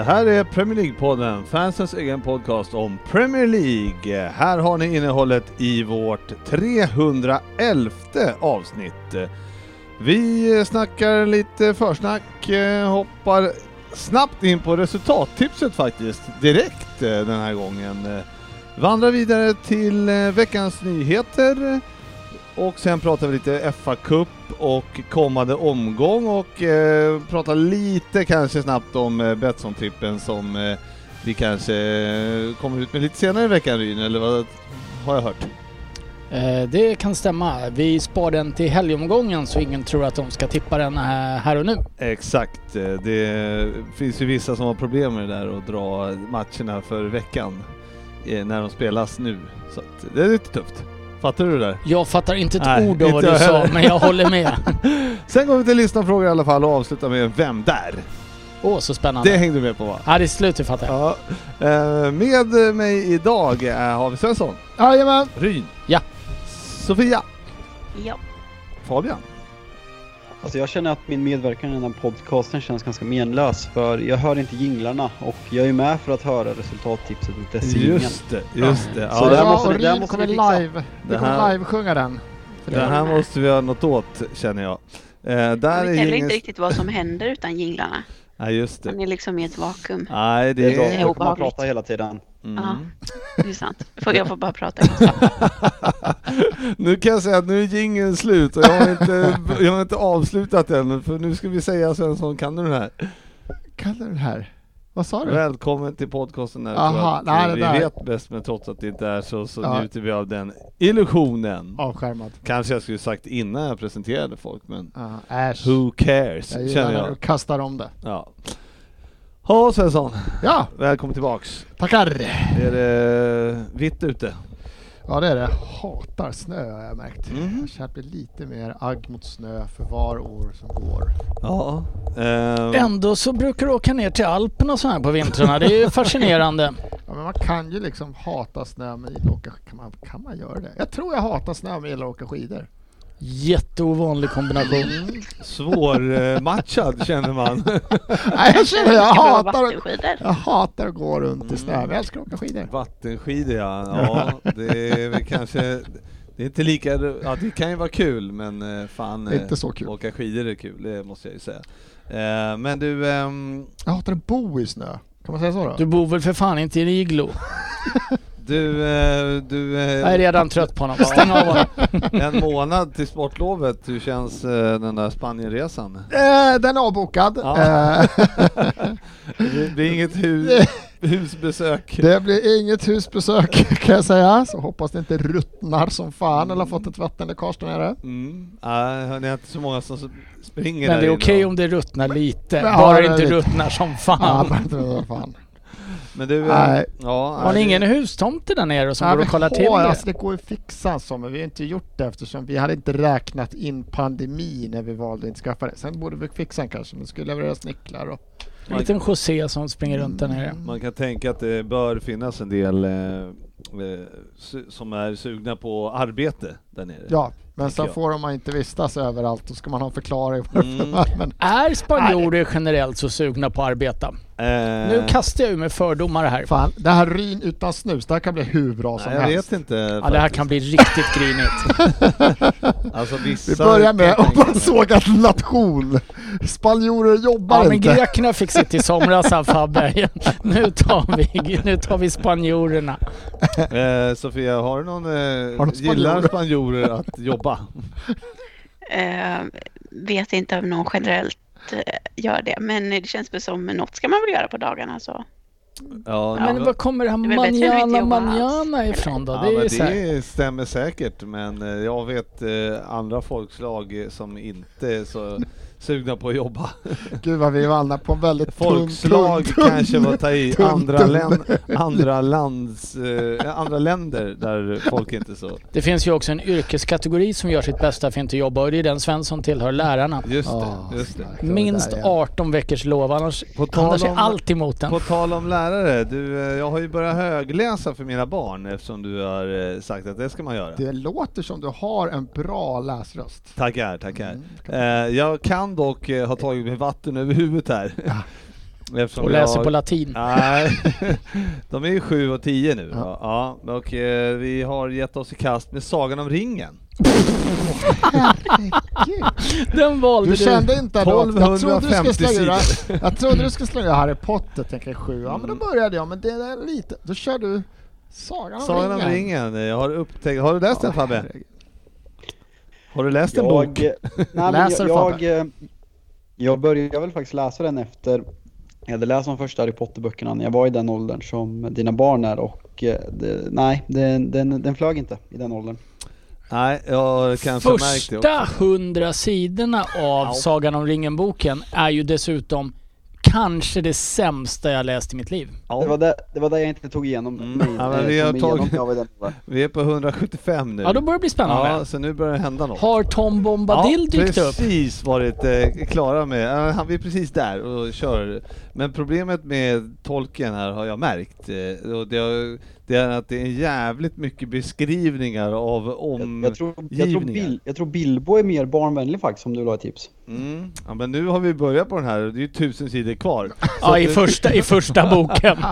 Det här är Premier League-podden, fansens egen podcast om Premier League. Här har ni innehållet i vårt 311 avsnitt. Vi snackar lite försnack, eh, hoppar snabbt in på resultattipset faktiskt, direkt eh, den här gången. Eh, vandrar vidare till veckans nyheter och sen pratar vi lite FA-cup och kommande omgång och eh, pratar lite kanske snabbt om eh, Betsson-trippen som eh, vi kanske eh, kommer ut med lite senare i veckan Ryn, eller vad har jag hört? Eh, Det kan stämma. Vi spar den till helgomgången så ingen tror att de ska tippa den här här och nu. Exakt, eh, det finns ju vissa som har problem med det där att dra matcherna för veckan eh, när de spelas nu. Så det är lite tufft. Fattar du det där? Jag fattar inte ett Nej, ord av vad du sa, men jag håller med. Sen går vi till lyssnarfrågor i alla fall och avslutar med Vem där? Åh, så spännande. Det hängde du med på va? Ja, det är slut, det fattar jag. Ja. Eh, Med mig idag eh, har vi Svensson, Jajamän! Ryn, Ja. Sofia, Ja. Fabian. Alltså jag känner att min medverkan i den här podcasten känns ganska menlös för jag hör inte jinglarna och jag är med för att höra resultattipset och dess ingen. Just det, just det. Så Ja, det det, här måste och det här måste kommer fixa. live, vi Det kommer live-sjunga den. Det här måste vi göra något åt känner jag. Eh, där Jag vet är heller inte riktigt vad som händer utan jinglarna. Nej just det. Man är liksom i ett vakuum. Nej Det är det är... obehagligt. prata hela tiden. Mm. Ja. Det är sant. Jag får bara prata. nu kan jag säga att nu är jingeln slut och jag har inte, jag har inte avslutat än för nu ska vi säga Svensson, kan du den här? Kan du den här? Vad sa du? Välkommen till podcasten där Aha, nej, det vi där- vet bäst men trots att det inte är så så Ja. njuter vi av den illusionen. Avskärmad. Kanske jag skulle sagt innan jag presenterade folk men Ja, äsch. who cares Jag känner när jag. kastar om det. Ja. Ha Svensson, Ja, välkommen tillbaks. tackar! Är det vitt ute? Ja det är det. Hatar snö har jag märkt. Mhm. Jag känner blir lite mer agg mot snö för var år som går. Ja. Eh, Ändå så brukar du åka ner till Alperna och så här på vintrarna. Det är ju fascinerande. Ja, men man kan ju liksom hata snö men gilla åka kan man, kan man göra det? Jag tror jag hatar snö men gillar att åka skidor. Jätteovanlig kombination. Svårmatchad känner man. Nej jag känner jag hatar, jag hatar att gå runt i Mm. snö men jag älskar att åka skidor. Vattenskidor ja. ja, det är väl kanske... Det är inte lika... Ja det kan ju vara kul men eh, fan... Det är inte eh, så kul. Åka skidor är kul, det måste jag ju säga. Eh, Men du... ehm, Jag hatar att bo i snö. Kan man säga så då? Du bor väl för fan inte i en iglo? Du... eh, du eh, Jag är redan trött på honom. Stäng av honom. En månad till sportlovet, hur känns eh, den där Spanienresan? Eh, den är avbokad. Ja. Det blir inget hu- husbesök. det blir inget husbesök kan jag säga. Så hoppas det inte ruttnar som fan eller har fått ett vattenläckage där nere. Mm. Nej, ni har inte så många som springer Men det är okej och- om det ruttnar lite. Ja, Bara det det är inte ruttnar som Ja, fan. bara inte det, fan. Men du... eh, Nej. Ja, Har ni nej, ingen det- hustomte där nere som Ja, går vi och kollar till det? alltså, det går ju att fixa så men vi har inte gjort det eftersom vi hade inte räknat in pandemi när vi valde att inte skaffa det. Sen borde vi fixa den kanske men det skulle levereras nycklar och En liten José som springer runt där nere. Man kan tänka att det bör finnas en del eh, eh, som är sugna på arbete där nere. ja. Men sen jag. får man inte vistas överallt då ska man ha en förklaring. Mm. Men, Är spanjorer generellt så sugna på att arbeta? Eh, Nu kastar jag ur med fördomar här. fan, det här ryn utan snus, det här kan bli hur bra som nej, jag helst. vet inte. Ja, det här kan bli riktigt grinigt. Alltså vissa... Vi börjar med att man såg att nation, spanjorer jobbar Ja, men inte. grekerna fick sitt i somras här Fabbe. Nu tar vi, nu tar vi spanjorerna. Eh, Sofia, har du någon... Eh, Har du spanjorer? gillar spanjorer att jobba? Eh, vet inte om någon generellt eh, gör det. Men det känns väl som något ska man väl göra på dagarna. Så. Ja, Ja. Men var kommer det här Det manjana manjana ifrån då? Ja, det är men så här. det stämmer säkert, men eh, jag vet eh, andra folkslag som inte så sugna på att jobba. Gud vad vi vandrar på en väldigt Folkslag tunn, tunn, kanske var att ta i, tunn, andra, tunn. län, andra, lands, eh, andra länder där folk inte så... Det finns ju också en yrkeskategori som gör sitt bästa för att inte jobba och det är den Svensson tillhör, lärarna. Just det, Ja, just det. Minst Det där är- 18 veckors lov, annars, På tal annars är om- allt emot den. På tal om lärare, du, eh, jag har ju börjat högläsa för mina barn eftersom du har eh, sagt att det ska man göra. Det låter som du har en bra läsröst. Tackar, tackar. Mm, Eh, jag kan dock eh, ha tagit mig vatten över huvudet här. Eftersom Och läser jag- på latin. Nej, de är ju sju och tio nu. Ja. Ja. Och eh, vi har gett oss i kast med Sagan om ringen. Den valde Du du. kände inte då att jag trodde du skulle 1250 slänga. Jag trodde du skulle slänga Harry Potter, tänker jag sju. Ja men då Mm. började jag, men det är lite, då kör du Sagan om Sagan om ringen. ringen, jag har upptäckt, har du läst den Fabbe? Har du läst en bok? nej, Läser jag, jag, eh, jag började väl faktiskt läsa den efter jag hade läst de första Harry Potter-böckerna när jag var i den åldern som dina barn är och eh, det, nej, den, den, den flög inte i den åldern. Nej, jag kanske märkt det Första också. hundra sidorna av. Sagan om ringen-boken är ju dessutom kanske det sämsta jag läst i mitt liv. Det, var Ja, det, var det jag inte tog igenom Mm. mig. Ja, men eh, vi har tagit- vi är på 175 nu. Ja, då börjar det bli spännande. Ja, så nu börjar det hända något. Har Tom Bombadil ja, dykt upp? precis varit eh, klara med. Ja, Han är precis där och kör. Men problemet med tolken här har jag märkt. Eh, och det, har, det är att det är jävligt mycket beskrivningar av Jag, jag, tror, jag, tror omgivningar. Bil, jag tror Bilbo är mer barnvänlig faktiskt om du vill ha ett tips. Mm. Ja, men nu har vi börjat på den här och det är ju tusen sidor kvar. Så Ja, i första, i första boken.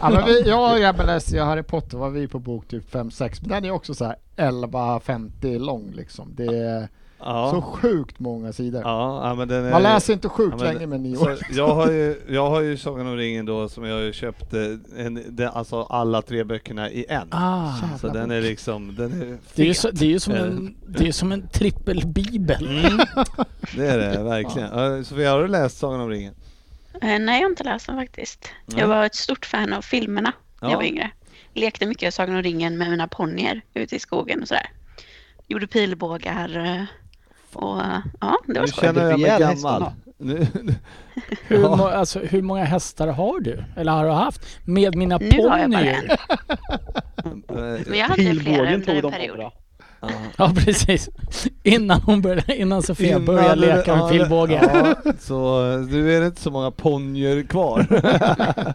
Ja, men vi, jag och grabben läste Harry Potter, var vi på bok typ 5-6, men den är också så här 11-50 lång liksom. Det är Ja. så sjukt många sidor. Ja, ja, men den är, Man läser inte sjukt Ja, men- länge med nio år. jag, har ju, jag har ju Sagan om ringen då som jag har ju köpt, eh, en, den, alltså alla tre böckerna i en. Ah, Så den är liksom, den är det är ju så, det är ju som en, det är som en trippelbibel. Mm. Det är det, verkligen. Ja. Sofia, har du läst Sagan om ringen? Eh, nej, jag har inte läst den faktiskt. Nej. Jag var ett stort fan av filmerna när Ja. jag var yngre. Lekte mycket Sagan om ringen med mina ponnyer ute i skogen och sådär. Gjorde pilbågar eh, och eh, ja, det var Nu känner jag mig gammal. Nu, Hur, Ja. må, alltså, hur många hästar har du? Eller har du haft? Med mina Nu har jag bara ponnyer? Men jag hade flera under en period. Ja. Ja, precis. Innan hon började, innan Sofia Innan började du- leka ja, med pilbåge. Ja, så nu är det inte så många ponjer kvar.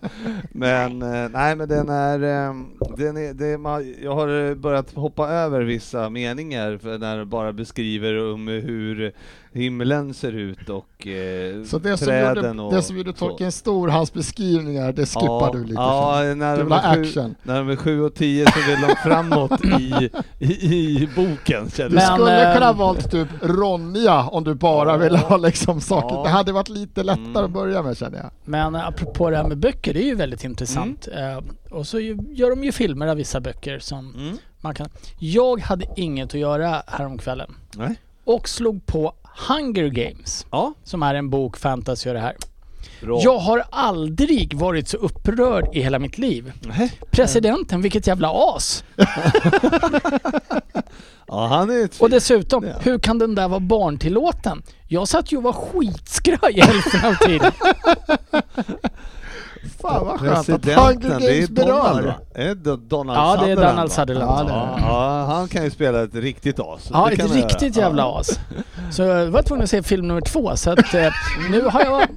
men eh, nej, men den är, eh, den är det, man, jag har börjat hoppa över vissa meningar när det bara beskriver om hur himlen ser ut och eh, Så det som, träden gjorde, och det som gjorde. Tolkien stor, hans beskrivningar, det skippar ja, du lite Ja, för. när Du de, vill ha action. när de är sju och tio så vill de framåt i, i, i boken. Du Men, skulle eh, kunna ha valt typ Ronja om du bara Ja. ville ha liksom saker. Ja. Det hade varit lite lättare Mm. att börja med känner jag. Men apropå det här med böcker, det är ju väldigt intressant. Eh, och så ju- gör de ju filmer av vissa böcker som Mm. man kan... Jag hade inget att göra häromkvällen Nej. och slog på Hunger Games, Ja, som är en bok, fantasy och det här. bra. Jag har aldrig varit så upprörd i hela mitt liv. Nej. Presidenten, vilket jävla as! Ja, han är ett Och dessutom, Ja. hur kan den där vara barntillåten? Jag satt ju och var skitskraj hälften av tiden. Fan vad skönt att Presidenten, Hunger det är Games Donald berör. Är det Donald Ja, det är Donald? Sutherland. Ja, Ja, han kan ju spela ett riktigt as. Ja, Det ett riktigt göra. jävla as. Så jag var tvungen att se film nummer två, så att eh, nu har jag...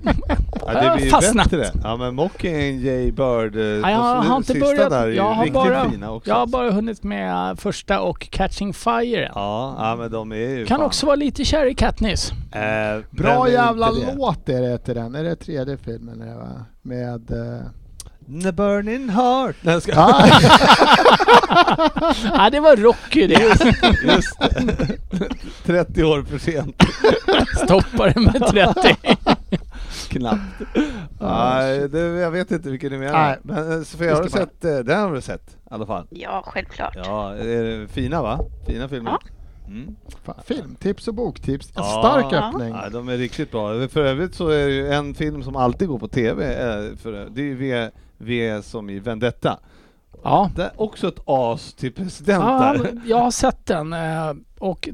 Ja, det jag ju fastnat. bättre. Ja, men Mockingjay Bird, eh, Ja, jag har, har inte sista börjat. där är Jag har, riktigt bara, fina också. jag har bara hunnit med första och Catching Fire. Ja, ja, men de är ju Kan fan. också vara lite kär i Katniss. Eh, Bra är jävla låt är det till den. Är det tredje filmen? Är va? Med... eh, The Burning Heart. Nej, ska... Ah, Ja, det var Rocky det. Just det. 30 år för sent. Stoppar det med 30. Knappt. Nej, det, jag vet inte vilken du menar. Nej. Men eh, Sofia, har du sett, eh, den har du sett i alla fall? Ja, självklart. Ja, är det fina va? Fina filmer? Ja. Mm. Fan, filmtips och boktips. En Ja. stark öppning. Ja, de är riktigt bra. För övrigt så är det ju en film som alltid går på TV, eh, för det är ju v, som i Vendetta. Ja. Det är också ett as till president ja, där. jag har sett den eh, och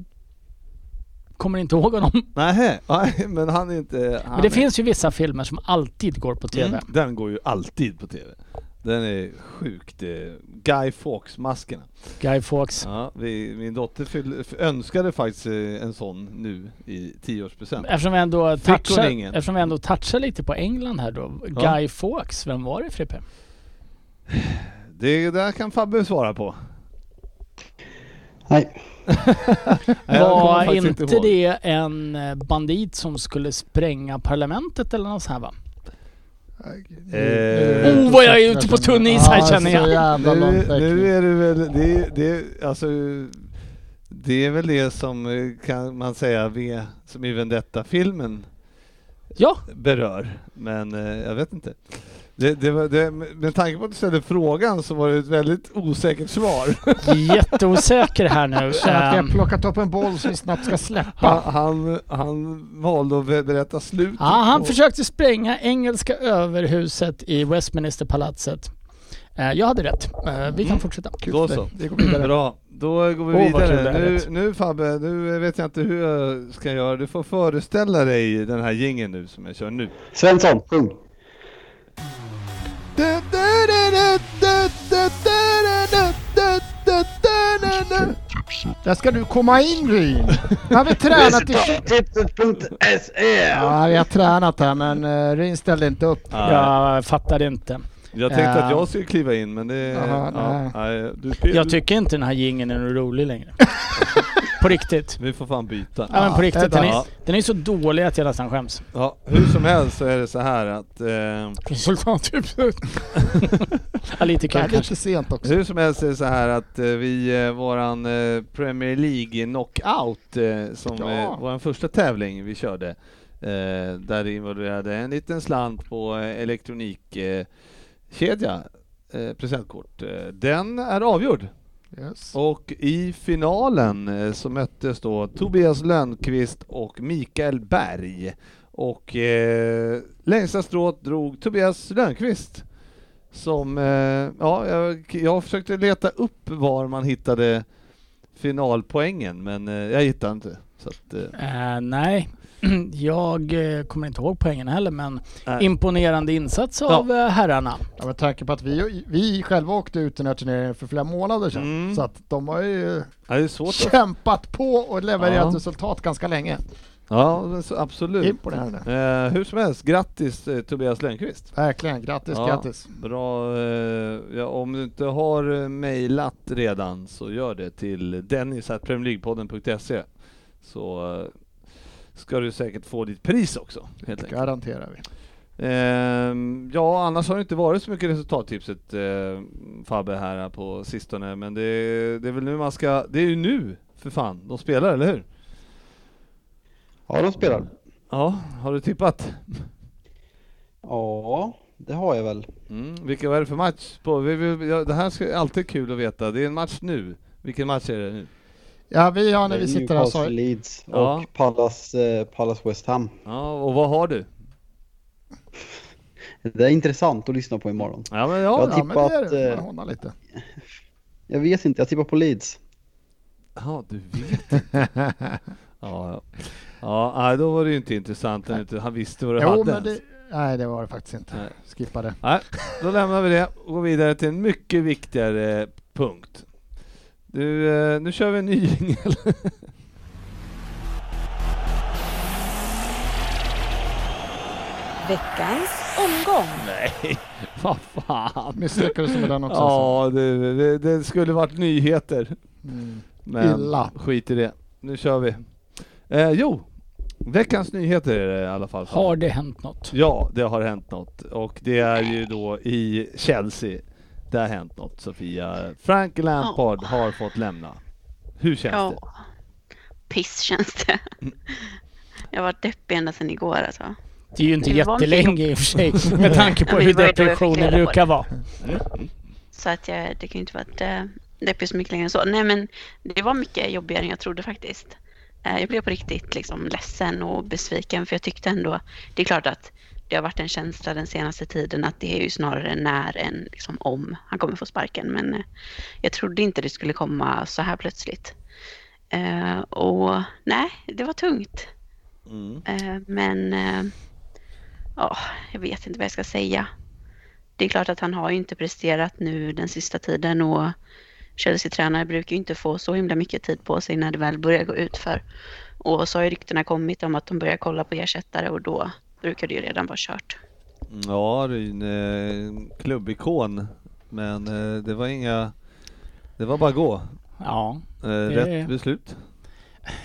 kommer inte ihåg honom. Nähä, nej, men han är inte... Han Men det är, finns ju vissa filmer som alltid går på TV. Mm, den går ju alltid på TV. Den är sjukt... Guy Fawkes-maskerna. Guy Fawkes. Ja, vi, min dotter fyll, önskade faktiskt eh, en sån nu i tioårspresent. Eftersom vi, ändå touchar, eftersom vi ändå touchar lite på England här då. Ja. Guy Fawkes, vem var det Frippe? Det där kan Fabbe svara på. Nej, var inte ihåg. det en eh, bandit som skulle spränga parlamentet eller något sånt här va? Eh, Oh, vad jag är ute på tunn is här, känner jag. Nu, nu är det väl, det, det, alltså, det är väl det som eh, kan man säga, v, som i Vendetta-filmen Ja, berör. Men eh, jag vet inte. Det, det var, det, med tanke på att du ställde frågan så var det ett väldigt osäkert svar. jätteosäker här nu. Jag känner att vi har Ehm, plockat upp en boll som vi snabbt ska Han, släppa. han, han valde att be- berätta slutet. Ja, han på- försökte spränga engelska överhuset i Westminsterpalatset. Eh, Jag hade rätt. Eh, Vi kan Mm. fortsätta. Kul Då så. Vi går vidare. Bra, då går vi kul vidare. det Nu, nu Fabbe, nu vet jag inte hur jag ska göra. Du får föreställa dig den här gingen nu som jag kör nu. Svensson, sjung. Där ska du komma in Ryn. Nu har vi tränat i... Tipset.se Ja, vi har tränat här men uh, Ryn ställde inte upp. Jag fattade inte. Jag tänkte uh, att jag skulle kliva in men det... Aha, ja, nej, du, Jag tycker inte den här gingen är rolig längre på riktigt. Vi får fan byta. Ja men på riktigt, den är, den är så dålig att jag nästan skäms. Ja, hur som helst så är det så här att... Eh, Resultattipset. ja lite Det kul är kanske. lite sent också. hur som helst är det så här att eh, vi, eh, våran eh, Premier League Knockout, eh, som Ja. eh, vår första tävling vi körde, eh, där det involverade en liten slant på eh, elektronikkedja, eh, presentkort. Eh, den är avgjord. Yes. Och i finalen eh, så möttes då Tobias Lönnqvist och Mikael Berg. Och eh, längsta strået drog Tobias Lönnqvist. Som, eh, ja, jag, jag försökte leta upp var man hittade finalpoängen men eh, jag hittade inte. Så att, eh, Eh, nej, jag eh, kommer inte ihåg poängen heller men nej. imponerande insats av eh, herrarna. Ja, med tanke på att vi, vi själva åkte ut den här turneringen för flera månader sedan. Mm. Så att de har ju ja, det är svårt att... kämpat på och levererat Ja. resultat ganska länge. Ja, absolut. Imponerande. Eh, hur som helst, grattis eh, Tobias Lönnqvist. Verkligen, grattis, Ja. grattis. Bra. Eh, ja, om du inte har eh, mejlat redan så gör det till dennis.premierleaguepodden.se så eh, ska du säkert få ditt pris också. Helt enkelt. Garanterar vi. Ehm, ja, annars har det inte varit så mycket resultattipset eh, Fabbe här på sistone, men det, det är väl nu man ska, det är ju nu för fan de spelar, eller hur? Ja, de spelar. Ja, har du tippat? Ja, det har jag väl. Mm, vilka var det för match? På, vi, vi, ja, det här ska alltid kul att veta, det är en match nu. Vilken match är det nu? Ja, vi har när vi sitter här så... Newcastle Leeds Ja. och Pallas, eh, Pallas West Ham. Ja, och vad har du? Det är intressant att lyssna på imorgon. Ja men Jag ja, Ja, men det är tippat, det. eh, Man lite. Jag vet inte, jag tippar på Leeds. ja du vet inte. Ja, ja. ja nej, då var det ju inte intressant han visste vad du Jo, hade men det... Nej, det var det faktiskt inte. Nej. Skippa det. Nej, då lämnar vi det och går vidare till en mycket viktigare punkt. Du, eh, nu kör vi en ny jingel. Veckans omgång. Nej, vad fan. Misslyckades med den också. Ja, det, det, det skulle varit nyheter. Mm. Men Illa. skit i det. Nu kör vi. Eh, jo, veckans nyheter är det i alla fall. Har det hänt något? Ja, det har hänt något och det är ju då i Chelsea. Det har hänt något Sofia. Frank Lampard har fått lämna. Hur känns det? Ja. Piss känns det. Jag har varit deppig ända sedan igår alltså. Det är ju inte Det jättelänge i och för sig med tanke på Ja, hur det depressioner det. brukar vara. Så att jag, det kan ju inte varit... eh, deppig så mycket längre än så. Nej men det var mycket jobbigare än jag trodde faktiskt. Eh, Jag blev på riktigt liksom ledsen och besviken för jag tyckte ändå, det är klart att det har varit en känsla den senaste tiden att det är ju snarare när än liksom om han kommer få sparken. Men eh, jag trodde inte det skulle komma så här plötsligt. Eh, och nej, det var tungt. Mm. Eh, men ja, jag vet inte vad jag ska säga. Det är klart att han har ju inte presterat nu den sista tiden och Chelsea-tränare brukar ju inte få så himla mycket tid på sig när det väl börjar gå ut för. Och så har ju ryktena kommit om att de börjar kolla på ersättare och då brukar det ju redan vara kört. Ja, det en eh, klubbikon, men eh, det var inga... Det var bara gå. Ja, Eh, Det- Rätt beslut.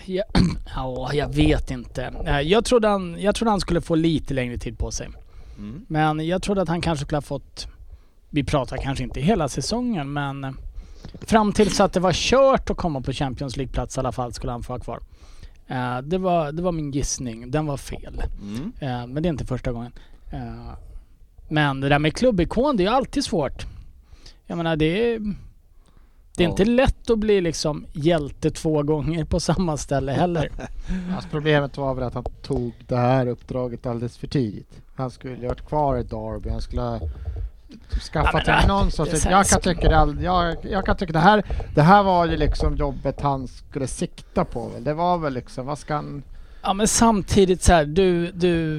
ja, ja, jag vet inte. Jag trodde, han, jag trodde han skulle få lite längre tid på sig. Mm. Men jag trodde att han kanske skulle ha fått, vi pratar kanske inte hela säsongen, men fram tills att det var kört att komma på Champions League-plats i alla fall skulle han få vara kvar. Eh, Det var, det var min gissning. Den var fel. Mm. Eh, Men det är inte första gången. Eh, Men det där med klubbikon, det är ju alltid svårt. Jag menar det är... Det är Ja. inte lätt att bli liksom hjälte två gånger på samma ställe heller. Alltså problemet var väl att han tog det här uppdraget alldeles för tidigt. Han skulle ha varit kvar i Derby, han skulle ha skaffat sig det- någon sorts... Jag kan tycka det, jag, jag kan tycka det här, det här var ju liksom jobbet han skulle sikta på väl. Det var väl liksom, vad ska han... Ja men samtidigt så här, du... du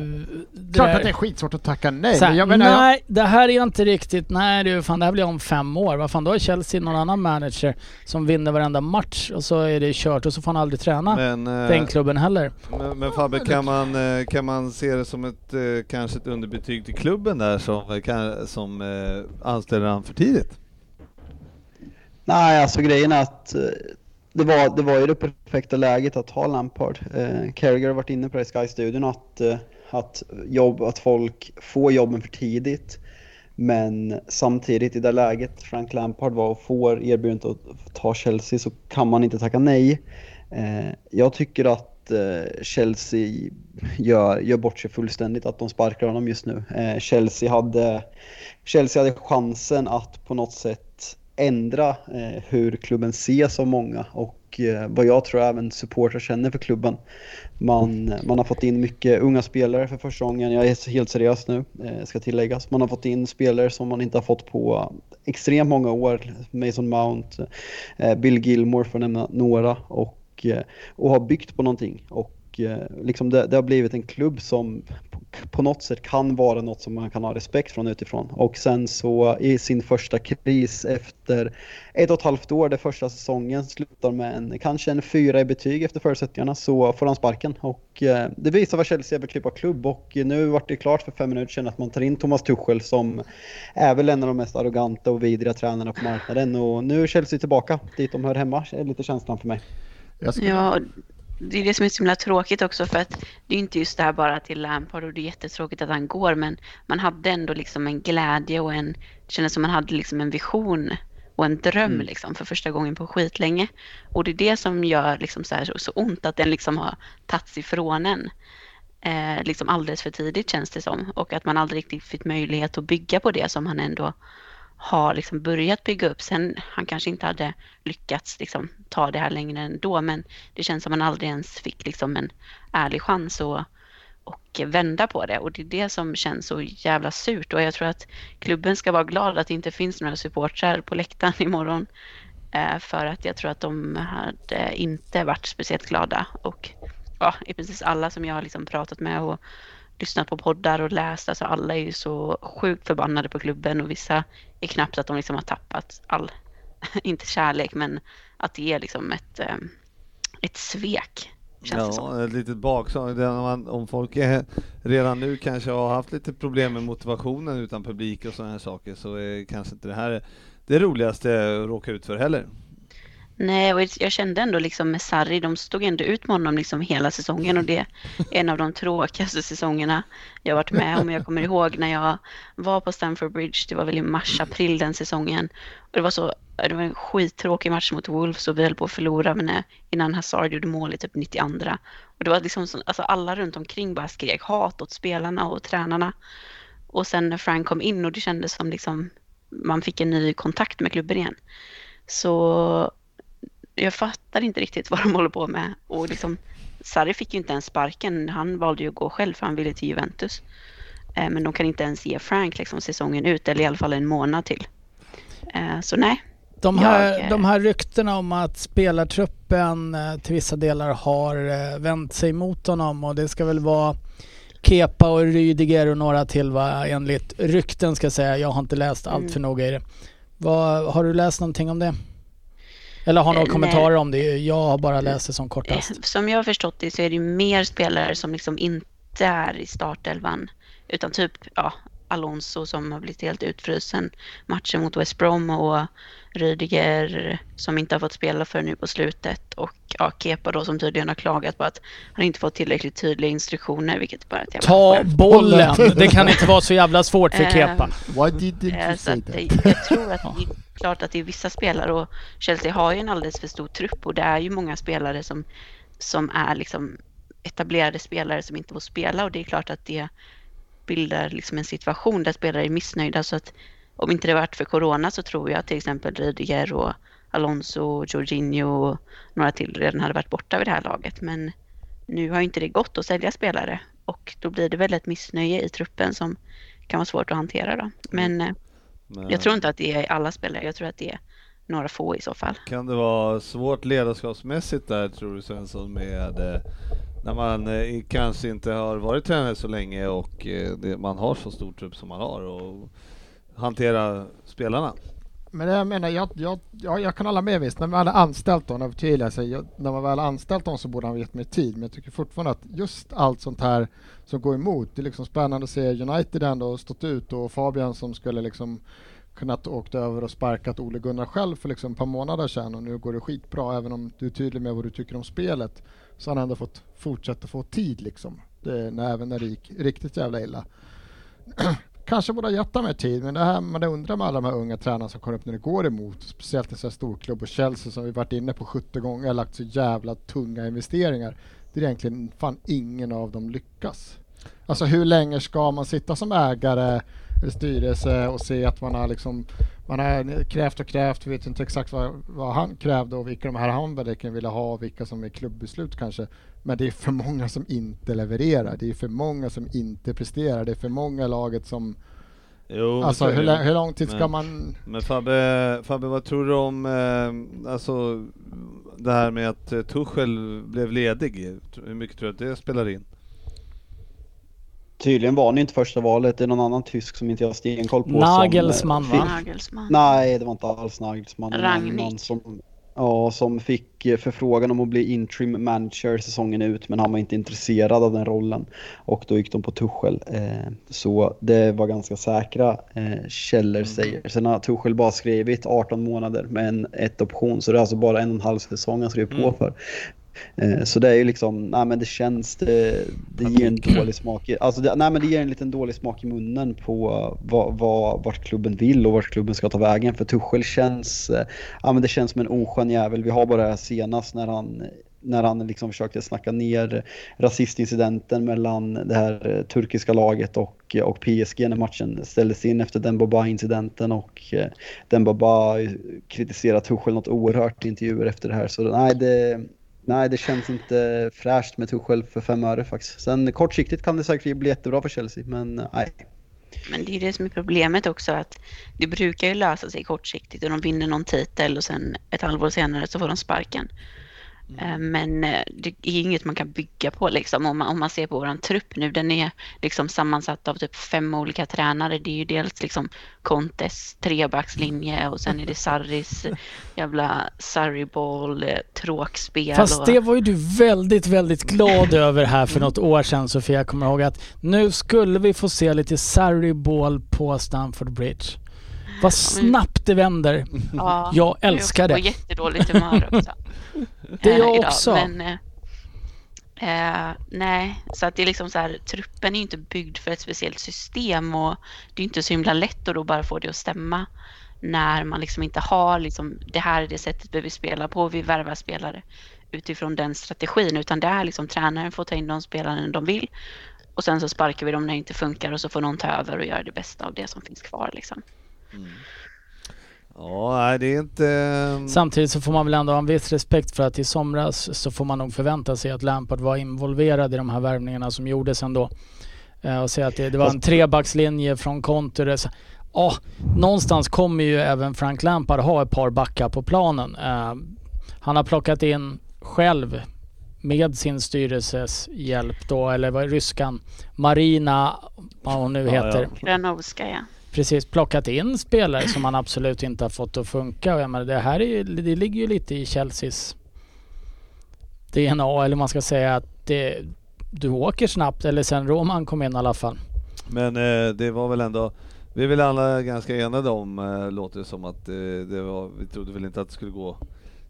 det Klart att det är skitsvårt att tacka nej. här, men jag menar, jag, nej, det här är inte riktigt... Nej du, fan det här blir om fem år. Vad fan, då har Chelsea någon annan manager som vinner varenda match och så är det kört och så får han aldrig träna Men, eh, den klubben heller. men, men Fabbe, kan man, eh, kan man se det som ett, eh, kanske ett underbetyg till klubben där som, kan, som anställer han för tidigt? Nej, alltså grejen är att det var, det var ju det perfekta läget att ha Lampard. Eh, Carragher har varit inne på det i Sky-studion att, eh, att, jobb, att folk får jobben för tidigt. Men samtidigt i det läget Frank Lampard var och får erbjudandet att ta Chelsea så kan man inte tacka nej. Eh, jag tycker att eh, Chelsea gör, gör bort sig fullständigt att de sparkar honom just nu. Eh, Chelsea, hade, Chelsea hade chansen att på något sätt ändra eh, hur klubben ses av många och eh, vad jag tror även supportrar känner för klubben. Man, man har fått in mycket unga spelare för första gången, jag är helt seriös nu, eh, ska tilläggas. Man har fått in spelare som man inte har fått på extremt många år. Mason Mount, eh, Bill Gilmore för att nämna några och, eh, och har byggt på någonting. Och eh, liksom det, det har blivit en klubb som på, något sätt kan vara något som man kan ha respekt från utifrån. Och sen så i sin första kris efter ett och ett halvt år, det första säsongen, slutar med en, kanske en fyra i betyg efter förutsättningarna, så får han sparken. Och eh, det visar vad Chelsea är för typ av klubb och nu vart det klart för fem minuter sedan att man tar in Thomas Tuchel som är väl en av de mest arroganta och vidriga tränarna på marknaden och nu är Chelsea tillbaka dit de hör hemma, är lite känslan för mig. jag skulle, Ja, det är det som är så himla tråkigt också för att det är inte just det här bara till Lampard och det är jättetråkigt att han går men man hade ändå liksom en glädje och en, det kändes som man hade liksom en vision och en dröm liksom för första gången på skitlänge. Och det är det som gör liksom så, här, så ont att den liksom har tagits ifrån en. Eh, liksom alldeles för tidigt känns det som och att man aldrig riktigt fick möjlighet att bygga på det som han ändå har liksom börjat bygga upp. Sen han kanske inte hade lyckats liksom ta det här längre ändå, men det känns som han aldrig ens fick liksom en ärlig chans att och vända på det. Och det är det som känns så jävla surt. Och jag tror att klubben ska vara glad att det inte finns några supportrar på läktaren imorgon eh, för att jag tror att de hade inte varit speciellt glada. Och ja, i precis alla som jag har liksom pratat med och lyssnat på poddar och läst, alltså alla är ju så sjukt förbannade på klubben och vissa är knappt att de liksom har tappat all, inte kärlek, men att det är liksom ett, eh, ett svek. Känns det som. Ja, ett litet bakslag. Om folk är, redan nu kanske har haft lite problem med motivationen utan publik och sådana här saker så är kanske inte det här det roligaste att råka ut för heller. Nej, och jag kände ändå liksom med Sarri, de stod ändå ut med honom liksom hela säsongen och det är en av de tråkigaste säsongerna jag varit med om. Jag kommer ihåg när jag var på Stamford Bridge, det var väl i mars-april den säsongen. Och det var så, det var en skittråkig match mot Wolves och vi höll på att förlora men innan Hazard gjorde mål i typ 92. Och det var liksom så, alltså alla runt omkring bara skrek hat åt spelarna och tränarna. Och sen när Frank kom in och det kändes som liksom man fick en ny kontakt med klubben igen. Så jag fattar inte riktigt vad de håller på med. Och liksom, Sarri fick ju inte ens sparken. Han valde ju att gå själv för han ville till Juventus. Eh, men de kan inte ens ge Frank liksom säsongen ut, eller i alla fall en månad till. Eh, så nej. De här, Jag, eh, de här ryktena om att spelartruppen till vissa delar har vänt sig mot honom och det ska väl vara Kepa och Rydiger och några till va, enligt rykten ska jag säga. Jag har inte läst allt Mm. för noga i det. Vad, har du läst någonting om det? Eller har några Eh, kommentarer om det? Jag har bara läst det som kortast. Eh, Som jag har förstått det så är det mer spelare som liksom inte är i startelvan. Utan typ ja, Alonso som har blivit helt utfrusen matchen mot West Brom och Rydiger som inte har fått spela för nu på slutet och ja, Kepa då som tydligen har klagat på att han inte fått tillräckligt tydliga instruktioner vilket bara är ett jävla Ta bollen! Det kan inte vara så jävla svårt för Eh, Kepa. Why didn't Eh, you Så say att, that? jag tror att det är klart att det är vissa spelare och Chelsea har ju en alldeles för stor trupp och det är ju många spelare som, som är liksom etablerade spelare som inte får spela och det är klart att det bildar liksom en situation där spelare är missnöjda så att om inte det varit för corona så tror jag att till exempel Rydiger och Alonso, Jorginho och några till redan hade varit borta vid det här laget men nu har inte det gått att sälja spelare och då blir det väl ett missnöje i truppen som kan vara svårt att hantera då. Men eh, Men jag tror inte att det är alla spelare, jag tror att det är några få i så fall. Kan det vara svårt ledarskapsmässigt där tror du Svensson med eh, när man eh, kanske inte har varit tränare så länge och eh, det, man har så stor trupp som man har och hantera spelarna? Men jag menar, jag, jag, jag, jag kan hålla med visst. När man hade anställt honom, förtydligar sig, jag, när man väl anställt honom så borde han ha gett mer tid. Men jag tycker fortfarande att just allt sånt här som går emot, det är liksom spännande att se United ändå stått ut och Fabian som skulle liksom kunnat åkt över och sparkat Ole Gunnar själv för liksom ett par månader sedan och nu går det skitbra även om du är tydlig med vad du tycker om spelet så har han ändå fått fortsätta få tid liksom. Det, när, även när det gick riktigt jävla illa. Kanske borde ha gett dem mer tid, men det här man undrar med alla de här unga tränarna som kommer upp när det går emot, speciellt en sån här storklubb och Chelsea som vi varit inne på 70 gånger, har lagt så jävla tunga investeringar. Det är egentligen fan ingen av dem lyckas. Alltså hur länge ska man sitta som ägare styrelse och se att man har liksom man har krävt och krävt, vi vet inte exakt vad, vad han krävde och vilka de här han verkligen ville ha och vilka som är klubbbeslut kanske. Men det är för många som inte levererar. Det är för många som inte presterar. Det är för många i laget som... Jo, alltså hur, hur lång tid ska Men- man... Men Fabbe, Fabbe, vad tror du om eh, alltså, det här med att eh, Tuchel blev ledig? Hur mycket tror du att det spelar in? Tydligen var han inte första valet, det är någon annan tysk som inte jag har stenkoll på. Nagelsmann, som, eh, va? Nagelsmann. Nej, det var inte alls Nagelsmann. Rangnick. Som, ja, som fick eh, förfrågan om att bli interim manager säsongen ut, men han var inte intresserad av den rollen. Och då gick de på Tuchel. Eh, så det var ganska säkra eh, källor säger. Sen har Tuchel bara skrivit 18 månader med en ett option, så det är alltså bara en och en halv säsong han skrev på Mm. för. Eh, Så det är ju liksom, nej men det känns, det, det ger en dålig smak i, alltså det, nej men det ger en liten dålig smak i munnen på vad, vad, vart klubben vill och vart klubben ska ta vägen. För Tuchel känns, eh, ja men det känns som en oskön jävel. Vi har bara det här senast när han när han liksom försökte snacka ner rasistincidenten mellan det här eh, turkiska laget och, och PSG när matchen ställdes in efter Dembaba-incidenten och Dembaba kritiserar Tuchel något oerhört i intervjuer efter det här. Så nej, det, Nej, det känns inte fräscht med Tuchel för fem öre faktiskt. Sen kortsiktigt kan det säkert bli jättebra för Chelsea, men eh, nej. Men det är det som är problemet också att det brukar ju lösa sig kortsiktigt och de vinner någon titel och sen ett halvår senare så får de sparken. Eh, Men eh, det är inget man kan bygga på liksom. Om man, om man ser på våran trupp nu, den är liksom sammansatt av typ fem olika tränare. Det är ju dels liksom Contes trebackslinje och sen är det Sarris jävla Sarri-boll, eh, tråkspel. Fast och, det var ju du väldigt, väldigt glad över här för något år sedan Sofia. Jag kommer ihåg att nu skulle vi få se lite Sarri Ball på Stamford Bridge. Vad snabbt det vänder. ja, Jag älskar Jag är det. på jättedåligt humör också. Det är eh, jag idag. också. Men, eh, eh, nej, så att det är liksom så här, truppen är inte byggd för ett speciellt system och det är inte så himla lätt att då bara få det att stämma när man liksom inte har liksom, det här är det sättet vi vill spela på, vi värvar spelare utifrån den strategin, utan det är liksom tränaren får ta in de spelarna de vill och sen så sparkar vi dem när det inte funkar och så får någon ta över och göra det bästa av det som finns kvar liksom. Ja, nej det är inte... ehm, Samtidigt så får man väl ändå ha en viss respekt för att i somras så får man nog förvänta sig att Lampard var involverad i de här värvningarna som gjordes ändå. Eh, och säga att det, det var en trebackslinje från Conte. Ja, någonstans kommer ju även Frank Lampard ha ett par backar på planen. Eh, han har plockat in själv med sin styrelses hjälp då, eller vad är ryskan? Marina, vad hon nu Ja, heter ja. Granovska ja. Precis plockat in spelare som man absolut inte har fått att funka. Och jag menar, det här är, det ligger ju lite i Chelseas DNA, eller man ska säga att det, du åker snabbt, eller sen Roman kom in i alla fall. Men eh, det var väl ändå, vi är väl alla ganska enade om, eh, låter det som att eh, det var, vi trodde väl inte att det skulle gå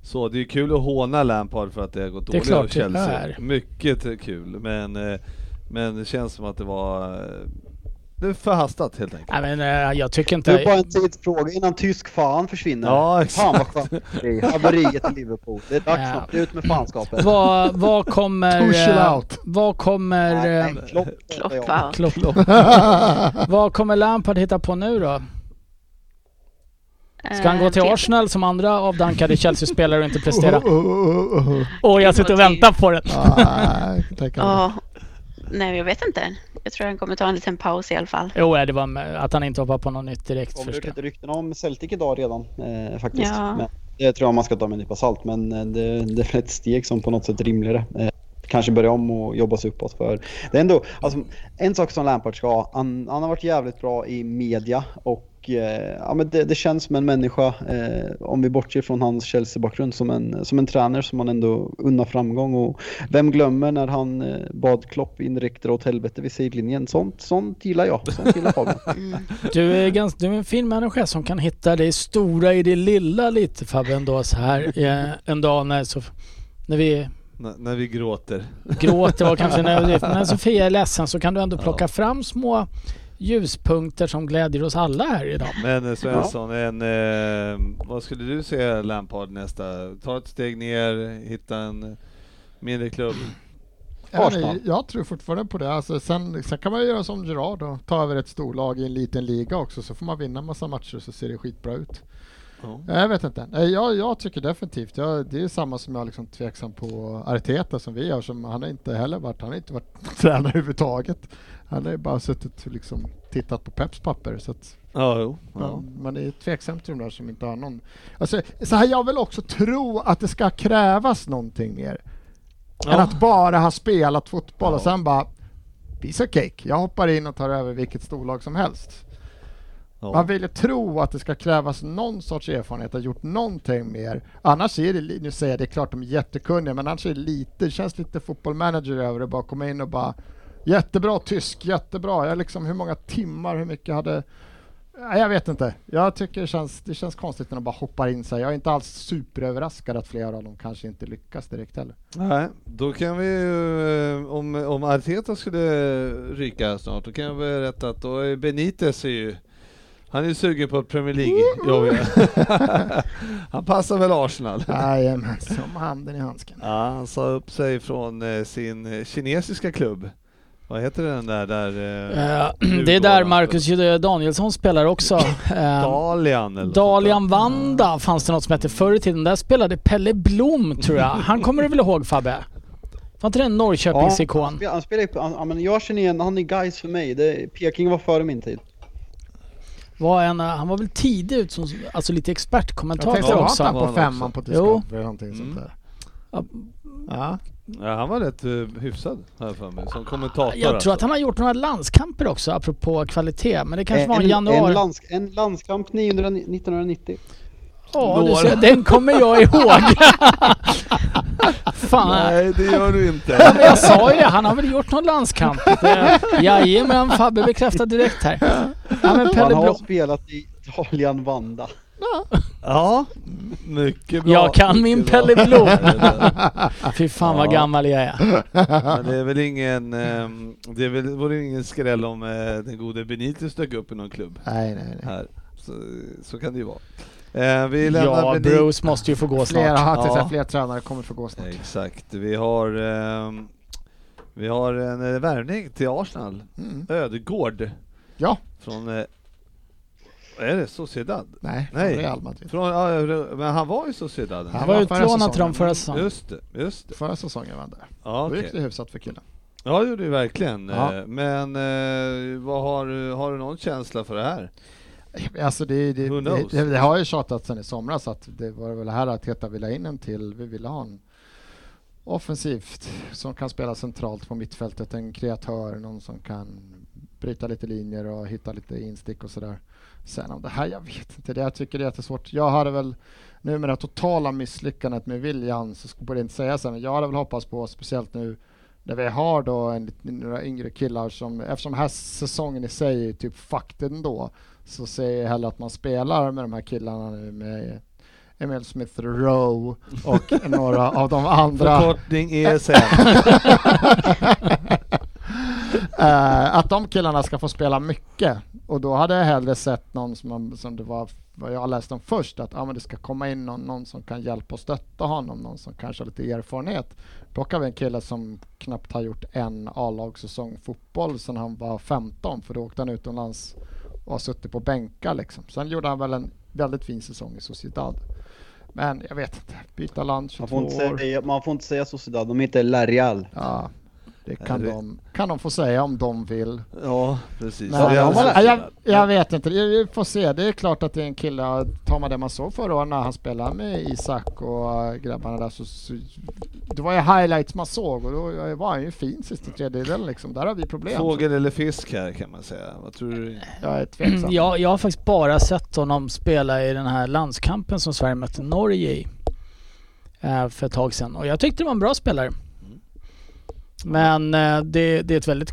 så. Det är kul att håna Lampard för att det har gått dåligt klart av det Chelsea. är. Mycket kul, men, eh, men det känns som att det var det är förhastat helt enkelt. Nej, men, eh, jag tycker Det är bara inte... en tidsfråga innan tysk fan försvinner. Ja, Fan vad exakt. skönt det är. Haveriet i Liverpool. Det är dags Ja. snart. Ut med fanskapet. Vad, vad kommer... Push it eh, out. Vad kommer... Nej, nej, Klopp, Klopp? Klopp. vad kommer Lampard hitta på nu då? Ska han gå till Eh, Arsenal som andra avdankade Chelsea-spelare och inte prestera? Oh, oh. Åh, jag sitter och väntar på det. Ah, jag kan tänka mig. Ja. Nej, jag vet inte. Jag tror han kommer ta en liten paus i alla fall. Jo, det var med, att han inte hoppar på något nytt direkt Det ut lite rykten om Celtic idag redan eh, faktiskt. Ja. Men det tror jag man ska ta med en nypa salt men eh, det, det är ett steg som på något sätt är rimligare. Eh, kanske börja om och jobba sig uppåt för det är ändå, alltså, en sak som Lampard ska ha, han, han har varit jävligt bra i media och eh, ja, men det, det känns som en människa, eh, om vi bortser från hans Chelsea-bakgrund, som en, som en tränare som man ändå unnar framgång och vem glömmer när han eh, bad Klopp indirekt dra åt helvete vid sidlinjen. Sånt, sånt gillar jag, sånt gillar Fabian. Mm. Du är, ganska, du är en fin människa som kan hitta det stora i det lilla lite Fabbe ändå så här eh, en dag när, så, när vi N- när vi gråter. gråter och kanske när, när Sofia är ledsen så kan du ändå plocka Ja. fram små ljuspunkter som glädjer oss alla här idag. Men eh, Svensson, en, eh, vad skulle du säga Lampard nästa? Ta ett steg ner, hitta en mindre klubb. Arsenal. jag tror fortfarande på det. Alltså, sen, sen kan man göra som Gerard och ta över ett storlag i en liten liga också så får man vinna massa matcher så ser det skitbra ut. Ja. Jag vet inte. Nej, Jag, jag tycker definitivt, jag, det är samma som jag är liksom tveksam på Arteta som vi har. Som, han har inte heller varit, han har inte varit tränare överhuvudtaget. Han har ju bara suttit och liksom tittat på Peps papper. Så att, Ja, jo. Ja. man, man är tveksam till de där som inte har någon... Alltså, så här, jag vill också tro att det ska krävas någonting mer. Än Ja. att bara ha spelat fotboll och Ja. sen bara piece of cake. Jag hoppar in och tar över vilket storlag som helst. Ja. Man vill ju tro att det ska krävas någon sorts erfarenhet, att ha gjort någonting mer. Annars är det, nu säger jag det är klart de är jättekunniga, men annars är det lite, det känns lite fotbollmanager över det, bara komma in och bara jättebra tysk, jättebra. Jag liksom, hur många timmar, hur mycket hade Nej, jag vet inte. Jag tycker det känns, det känns konstigt när de bara hoppar in sig. Jag är inte alls superöverraskad att flera av dem kanske inte lyckas direkt heller. Nej, då kan vi ju, eh, om, om Arteta skulle ryka snart, då kan jag berätta att då är Benitez är ju, han är ju sugen på Premier League-jobb. han passar väl Arsenal? Jajamän, som handen i handsken. Ja, han sa upp sig från eh, sin kinesiska klubb. Vad heter den där? där nu det är där han- Marcus Danielsson spelar också. Eh, Dalian eller Dalian. Vanda fanns det något som hette förr i tiden. Där spelade Pelle Blom tror jag. Han kommer du väl ihåg Fabbe? Var inte det en han, Norrköpingsikon? spelar, han spelar ju på, han, ja, men jag känner igen, han är guys för mig. Det, Peking var före min tid. Var en, han var väl tidig ut som alltså lite Jag expertkommentator tänkte, var också. inte han Var på han femman också. på Jo. tyska eller någonting Mm. sånt där? Ja. Ja. Han var rätt uh, hyfsad här för mig, som kommentator Jag tror alltså. att han har gjort några landskamper också apropå kvalitet. Men det kanske var i en, januari. en, lands, en landskamp 900, 1990. Ja, ser, den kommer jag ihåg. Fan. Nej, det gör du inte. Ja, men jag sa ju det, han har väl gjort någon landskamp. Det- Jajamän, Fabbe bekräftar direkt här. Ja, men Han har Blom. spelat i Dalian Vanda. Ja, mycket bra. Jag kan min mycket bra. Pelle Blom. Fy fan vad Ja. gammal jag är. Men det är väl ingen, ehm, det är väl, vore ingen skräll om eh, den gode Benitez dök upp i någon klubb Nej, nej, nej. här. Så, så kan det ju vara. Eh, vi lämnar Ja, Benit- Bruce måste ju få gå Flera, snart. ja. Ja. fler tränare kommer få gå snart. Exakt, vi har, ehm, vi har en eh, värvning till Arsenal. Mm. Ödegård Ja, från eh, Är det Sociedad? Nej, Nej. från Real Madrid. Från, ja, men han var i Sociedad. Han Han var utlånad till dem förra säsongen. Just det, just det. Förra säsongen var han där. Ja, Då gick det hyfsat för killen. ja det gjorde det verkligen. Ja. Eh, Men eh, vad har, du- har du någon känsla för det här? Alltså det, det, det, det, det har ju tjatat sedan i somras att det var väl här att Teta ville ha in en till. Vi ville ha en offensivt som kan spela centralt på mittfältet, en kreatör, någon som kan bryta lite linjer och hitta lite instick och sådär. Sen om det här, jag vet inte, det jag tycker det är jättesvårt. Jag hade väl nu med det totala misslyckandet med William så borde jag inte säga så, men jag hade väl hoppats på, speciellt nu när vi har då en, några yngre killar som, eftersom den här säsongen i sig är typ fucked ändå, så säger jag hellre att man spelar med de här killarna nu med Emil Smith Rowe och några av de andra. Förkortning E Eh, att de killarna ska få spela mycket och då hade jag hellre sett någon som, som det var vad jag läste om först att ah, men det ska komma in någon, någon som kan hjälpa och stötta honom, någon som kanske har lite erfarenhet. Plockar vi en kille som knappt har gjort en A-lagssäsong fotboll sedan han var 15 för då åkte han utomlands och har suttit på bänkar liksom. Sen gjorde han väl en väldigt fin säsong i Sociedad. Men jag vet inte, byta land Man 22 får, inte år. säga, man får inte säga Sociedad, de heter La Real. Ja, det kan, det- de, kan de få säga om de vill. Ja, precis. Men, Ja, jag, alltså- jag, vet inte, vi får se. Det är klart att det är en kille, tar man det man såg förra året när han spelade med Isak och grabbarna där så, så det var ju highlights man såg och då var han ju fin sista tredjedelen liksom. Där har vi problem. Fågel eller fisk här kan man säga. Vad tror du? Jag är tveksam. Ja, jag har faktiskt bara sett honom spela i den här landskampen som Sverige mötte Norge i. eh, För ett tag sedan. Och jag tyckte det var en bra spelare. Men eh, det, det är ett väldigt...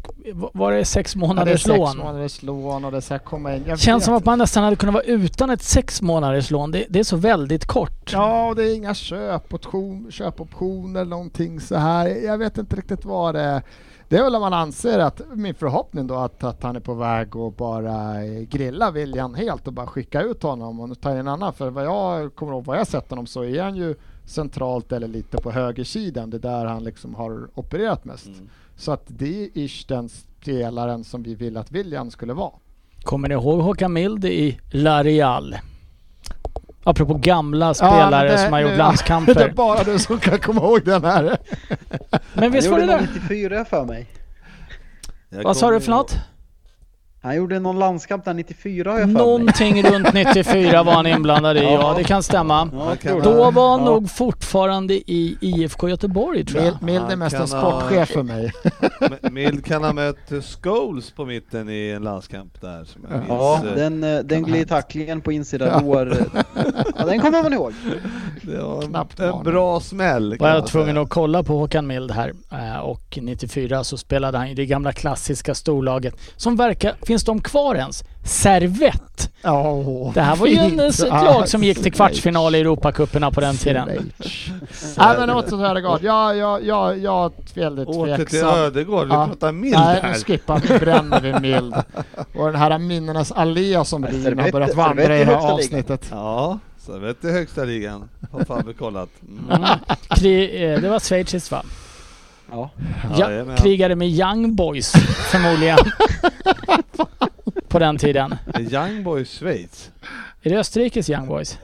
Var det sex Ja, det är månaders sex lån? månaders lån och det ska komma in. Jag Känns som att man nästan hade kunnat vara utan ett sex månaders lån. Det, det är så väldigt kort. Ja, och det är inga köpoption, köpoptioner eller någonting så här. Jag vet inte riktigt vad det är. Det är väl om man anser att, min förhoppning då, att, att han är på väg att bara grilla William helt och bara skicka ut honom och ta in en annan. För vad jag kommer ihåg, vad jag sett honom så är han ju centralt eller lite på högersidan. Det är där han liksom har opererat mest. Mm. Så att det är ish den spelaren som vi vill att William skulle vara. Kommer ni ihåg Håkan Mild i La Real? Apropå gamla Ja, spelare men det- som har gjort landskamper. det är bara du som kan komma ihåg den här. Men visst var det där? någon 94 för mig. Jag Vad sa du för något? Han gjorde någon landskamp där 94 har jag för mig. Någonting runt 94 var han inblandad i, ja det kan stämma. Ja, kan Då var han Ja. nog fortfarande i IFK Göteborg tror jag. Mild, Mild är mest en sportchef för mig. Mild kan ha mött Scholes på mitten i en landskamp där som jag minns. Ja, eh, den, eh, den ha glidtacklingen på insida Ja. lår. Ja, den kommer man ihåg. Det var en, Knappt en varning. bra smäll var jag tvungen att kolla på Håkan Mild här eh, och 94 så spelade han i det gamla klassiska storlaget som verkar, finns de kvar ens? Servett! Oh, Det här var ju en, ett fint. lag som gick till kvartsfinal i Europacuperna på den tiden. Nej men åter så här det går. Jag, jag, jag, jag är väldigt Åter till tveksam. Ödegård, vi Ja. pratar Mild Nej, nu här. skippar vi, bränner vi mild. Och den här minnenas allé som Rin har börjat vandra i det är här avsnittet. Ja, Servette i högsta ligan. Har Fabbe kollat. Mm. Mm. Kri, eh, det var schweiziskt va? Ja. Ja, Jajamän. krigade med Young Boys förmodligen. på den tiden. Young Boys Schweiz. Är det Österrikes Young Boys?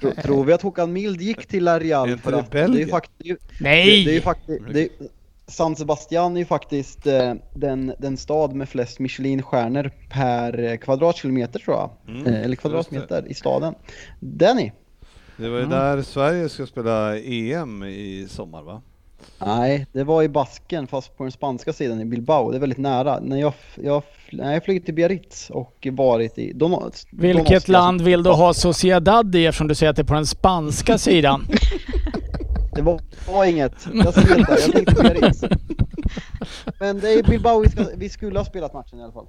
Tro, tror vi att Håkan Mild gick till inte för att det är ju faktiskt... Nej! Det, det är ju faktiskt... Det, San Sebastian är ju faktiskt eh, den, den stad med flest Michelin-stjärnor per eh, kvadratkilometer tror jag. Mm, Eh, eller kvadratmeter i staden. Danny? Det var ju Mm. där Sverige ska spela EM i sommar va? Nej, det var i Basken fast på den spanska sidan i Bilbao. Det är väldigt nära. När jag, jag, när jag flugit till Biarritz och varit i... Don Vilket Oscar- land vill du ha Sociedad i eftersom du säger att det är på den spanska sidan? Det var, var inget. Jag ser det. Jag tänkte Biarritz. Men det är Bilbao vi, ska, vi skulle ha spelat matchen i alla fall.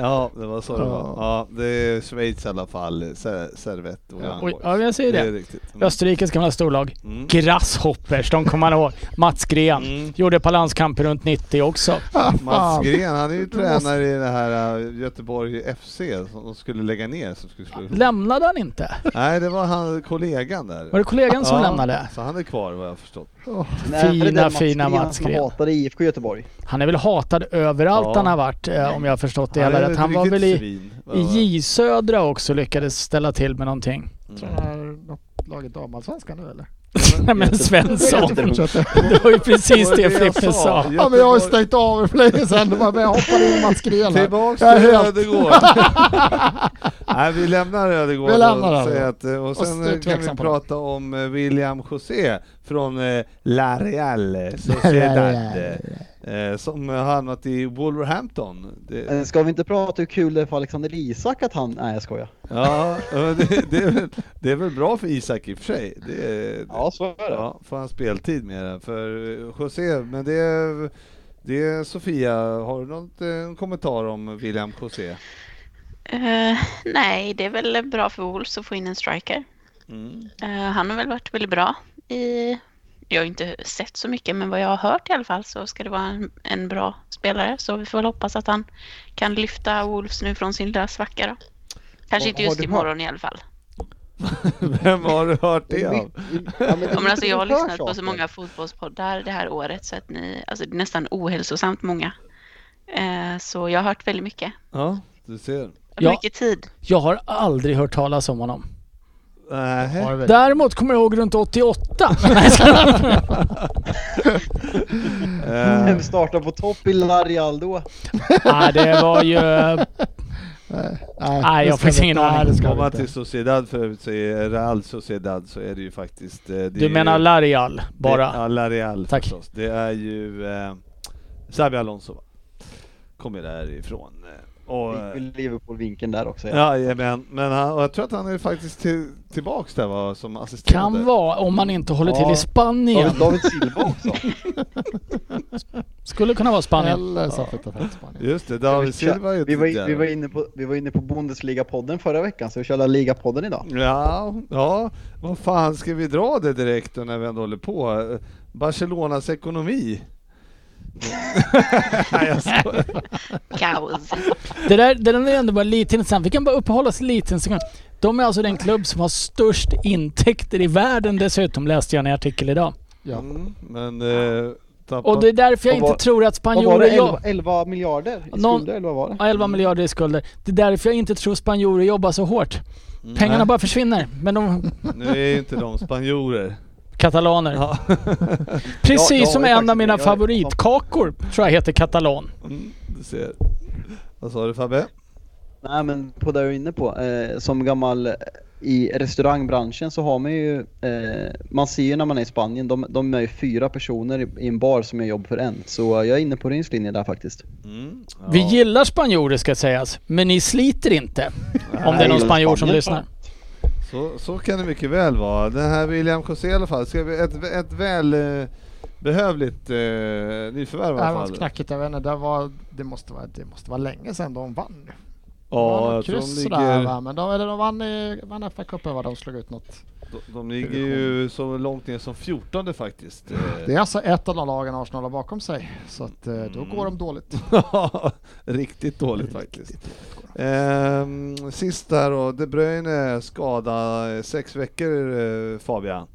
Ja, det var så det var. Ja. Ja, det är Schweiz i alla fall. Ser- Servette och Young Oj, ja, jag säger Det det. är riktigt. Mm. Österrikes gamla storlag. Mm. Grasshoppers, de kommer man ihåg. Mats Gren. Mm. Gjorde på landskamper runt 90 också. Mats Gren, han är ju tränare i det här äh, Göteborg FC som de skulle lägga ner. Som skulle. Lämnade han inte? Nej, det var han kollegan där. Var det kollegan som Ja, lämnade? Så han är kvar vad jag har förstått. Nej, det är Fina, fina Mats Gren. hatade IFK Göteborg. Han är väl hatad överallt Ja. han har varit eh, om jag har förstått det Han hela rätt. Han var väl i, J Södra också lyckades ställa till med någonting. Tror jag är något lag i damallsvenskan nu eller? Nej men Svensson. Det var ju precis Det det Frippe sa. Ja men jag har ju stängt av för länge sedan. Det var jag hoppade in Mats Green här. Tillbaks till helt- Ödegård. Nej, vi lämnar Ödegård Vi lämnar och, att, eh, och sen Och så kan vi prata om eh, William José från eh, La Real Sociedad. Eh, som har hamnat i Wolverhampton. Det, Eh, Ska vi inte prata hur kul det är för Alexander Isak att han... Nej jag skojar. ja, det, det, är väl, det är väl bra för Isak i och för sig. Det, Ja så är det. Ja, får han speltid med den. För eh, José, men det är, det är Sofia, har du något, en kommentar om William José? Eh, nej, det är väl bra för Wolves att få in en striker. Mm. Eh, han har väl varit väldigt bra i... Jag har inte sett så mycket, men vad jag har hört i alla fall så ska det vara en, en bra spelare. Så vi får väl hoppas att han kan lyfta Wolves nu från sin lilla svacka då. Kanske inte just imorgon i alla fall. Vem har du hört det av? Ja, men alltså jag har lyssnat på så många fotbollspoddar det här året så att ni, alltså det är nästan ohälsosamt många. Eh, så jag har hört väldigt mycket. Ja, du ser. Och Ja. mycket tid. Jag har aldrig hört talas om honom. Däremot kommer jag ihåg runt 88. Nej, jag skojar. Eh, Vem startar på topp i Larial då? Nej, det var ju... Nej, Nej, det jag har faktiskt ingen aning. det ska Om man till Sociedad för övrigt säger Real Sociedad så är det ju faktiskt... eh, Det är Du menar Larial Det, bara? ja, La Real Tack. förstås. Det är ju eh, Xabi Alonso? Kommer därifrån. eh, Och, eh, Liverpool-vinkeln där också. Ja. Jajamän, men han, och jag tror att han är faktiskt till, tillbaks där va, som assisterande. Kan vara om man inte håller till Ja. i Spanien. David, David Silva också. Skulle kunna vara Spanien. Eller han till Spanien. Just det, David Silva är ju vi, var, vi, var inne på, vi var inne på Bundesliga-podden förra veckan, så vi kör Liga-podden idag. Ja, ja, vad fan ska vi dra det direkt då när vi ändå håller på? Barcelonas ekonomi? Nej, jag skojar. Kaos. Det där, det där är ändå bara lite intressant. Vi kan bara uppehålla oss lite en sekund. De är alltså den klubb som har störst intäkter i världen dessutom, läste jag en artikel idag. Ja. Mm, men... Eh, tappat- Och det är därför jag vad- inte tror att Vad var spanjorer... det? jobb- 11, 11 miljarder i Någon- skulder, eller vad var det? Ja, 11 miljarder i skulder. Det är därför jag inte tror spanjorer jobbar så hårt. Mm, Pengarna nej, bara försvinner. Men de... Nu är inte de spanjorer. Katalaner. Ja. Precis Ja, jag som en av mina favoritkakor tror jag heter katalon. Mm, du ser. Vad sa du Fabbe? Nej men på det jag är inne på, eh, som gammal eh, i restaurangbranschen så har man ju, eh, man ser ju när man är i Spanien, de, de är ju fyra personer i, i en bar som gör jobb för en. Så jag är inne på din linje där faktiskt. Mm, ja. Vi gillar spanjorer ska sägas, men ni sliter inte. Om det är någon spanjor som lyssnar. Så, så kan det mycket väl vara. Den här William José i alla fall, ska vi, ett, ett väl eh, behövligt eh, nyförvärv i Det alla var fall. knackigt, jag vet inte, det, var, det, måste vara, det måste vara länge sedan de vann. Ja, jag tror de ligger, va? Men de, eller de vann, i, vann FA-cupen? De slog ut något. de, de ligger ju så långt ner som 14 faktiskt. Det är alltså ett av de lagen Arsenal har bakom sig. Så att eh, då Mm. går de dåligt. Riktigt dåligt faktiskt. Ehm, sist där då, De Bruyne skada eh, sex veckor eh, Fabian.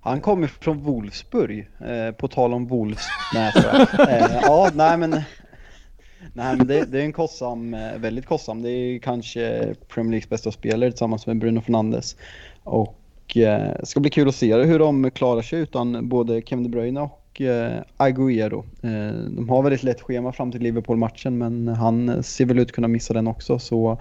Han kommer från Wolfsburg, eh, på tal om Wolfs. Nej, eh, ja, nej men, nej, men det, det är en kostsam, eh, väldigt kostsam. Det är kanske Premier Leagues bästa spelare tillsammans med Bruno Fernandes. Och eh, det ska bli kul att se hur de klarar sig utan både Kevin De Bruyne och eh, Agüero. Eh, de har väldigt lätt schema fram till Liverpool-matchen men han ser väl ut att kunna missa den också. Så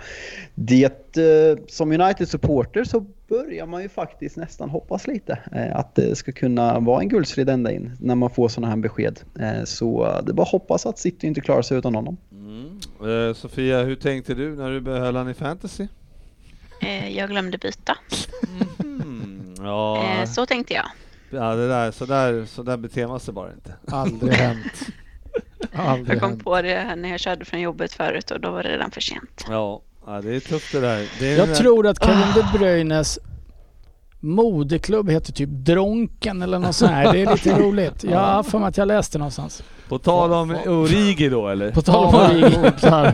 det, eh, som United-supporter så börjar man ju faktiskt nästan hoppas lite eh, att det ska kunna vara en guldstrid ända in när man får sådana här besked. Eh, så eh, det är bara att hoppas att City inte klarar sig utan honom. Mm. Eh, Sofia, hur tänkte du när du behöll han i fantasy? Eh, jag glömde byta. Mm, ja, Eh, så tänkte jag. Ja, det där, så, där, så där beter man sig bara inte. Aldrig hänt. Aldrig Jag kom hänt. på det när jag körde från jobbet förut och då var det redan för sent. Ja, ja det är tufft det där. Det är Jag en- tror att Kevin De Bruynes moderklubb heter typ Dronken eller något sånt här. Det är lite roligt. Jag har för mig att jag läste någonstans. På tal om Origi då eller? På tal om Ja, Origi.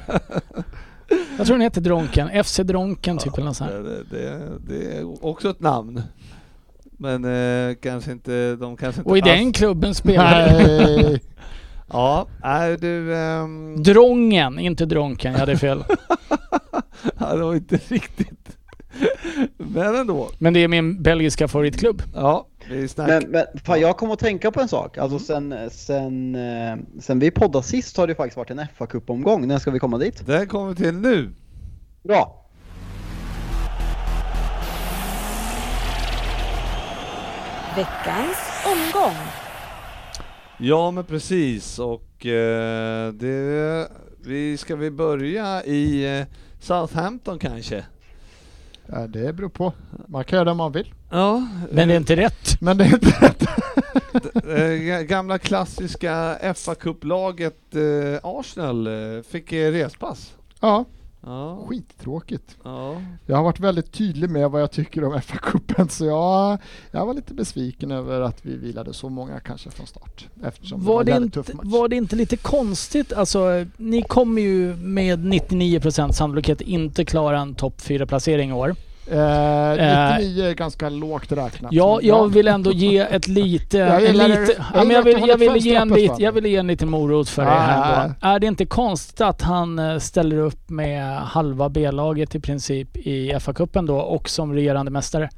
Jag tror den heter Dronken. FC Dronken typ eller något sånt här. Det, det, det är också ett namn. Men eh, kanske inte, de kanske inte Och i alls- den klubben spelar... Nej. Ja, nej du... ehm, Drången, inte Dronken. Jag hade fel. ja, det var inte riktigt. Men ändå. Men det är min belgiska favoritklubb. Ja, vi snackar... Men, men fan, jag kom att tänka på en sak. Alltså sen, sen, eh, sen vi poddade sist har det faktiskt varit en fa Cup-omgång. När ska vi komma dit? Det kommer till nu. Bra! Veckans omgång. Ja men precis och eh, det... Vi, ska vi börja i eh, Southampton kanske? Ja, det beror på. Man kan göra det man vill. Ja, Men det är inte rätt. Men det är inte rätt. eh, ga- gamla klassiska fa Cup-laget eh, Arsenal eh, fick eh, respass. Ja, Ja, skittråkigt. ja. Jag har varit väldigt tydlig med vad jag tycker om FA-cupen så jag, jag var lite besviken över att vi vilade så många kanske från start. Eftersom Var det det, var en inte, tuff match. var det inte lite konstigt? Alltså, ni kommer ju med 99% sannolikhet inte klara en topp 4-placering i år. Eh, 99 är ganska lågt räknat. Ja, jag vill ändå ge ett lite... Jag en gillar det. lite Jag ja, men gillar jag, att vill, jag, ge en lit, jag ge liten morot för Ja, er här ja, ändå. Är det inte konstigt att han eh, ställer upp med halva B-laget i princip i FA-cupen då och som regerande mästare?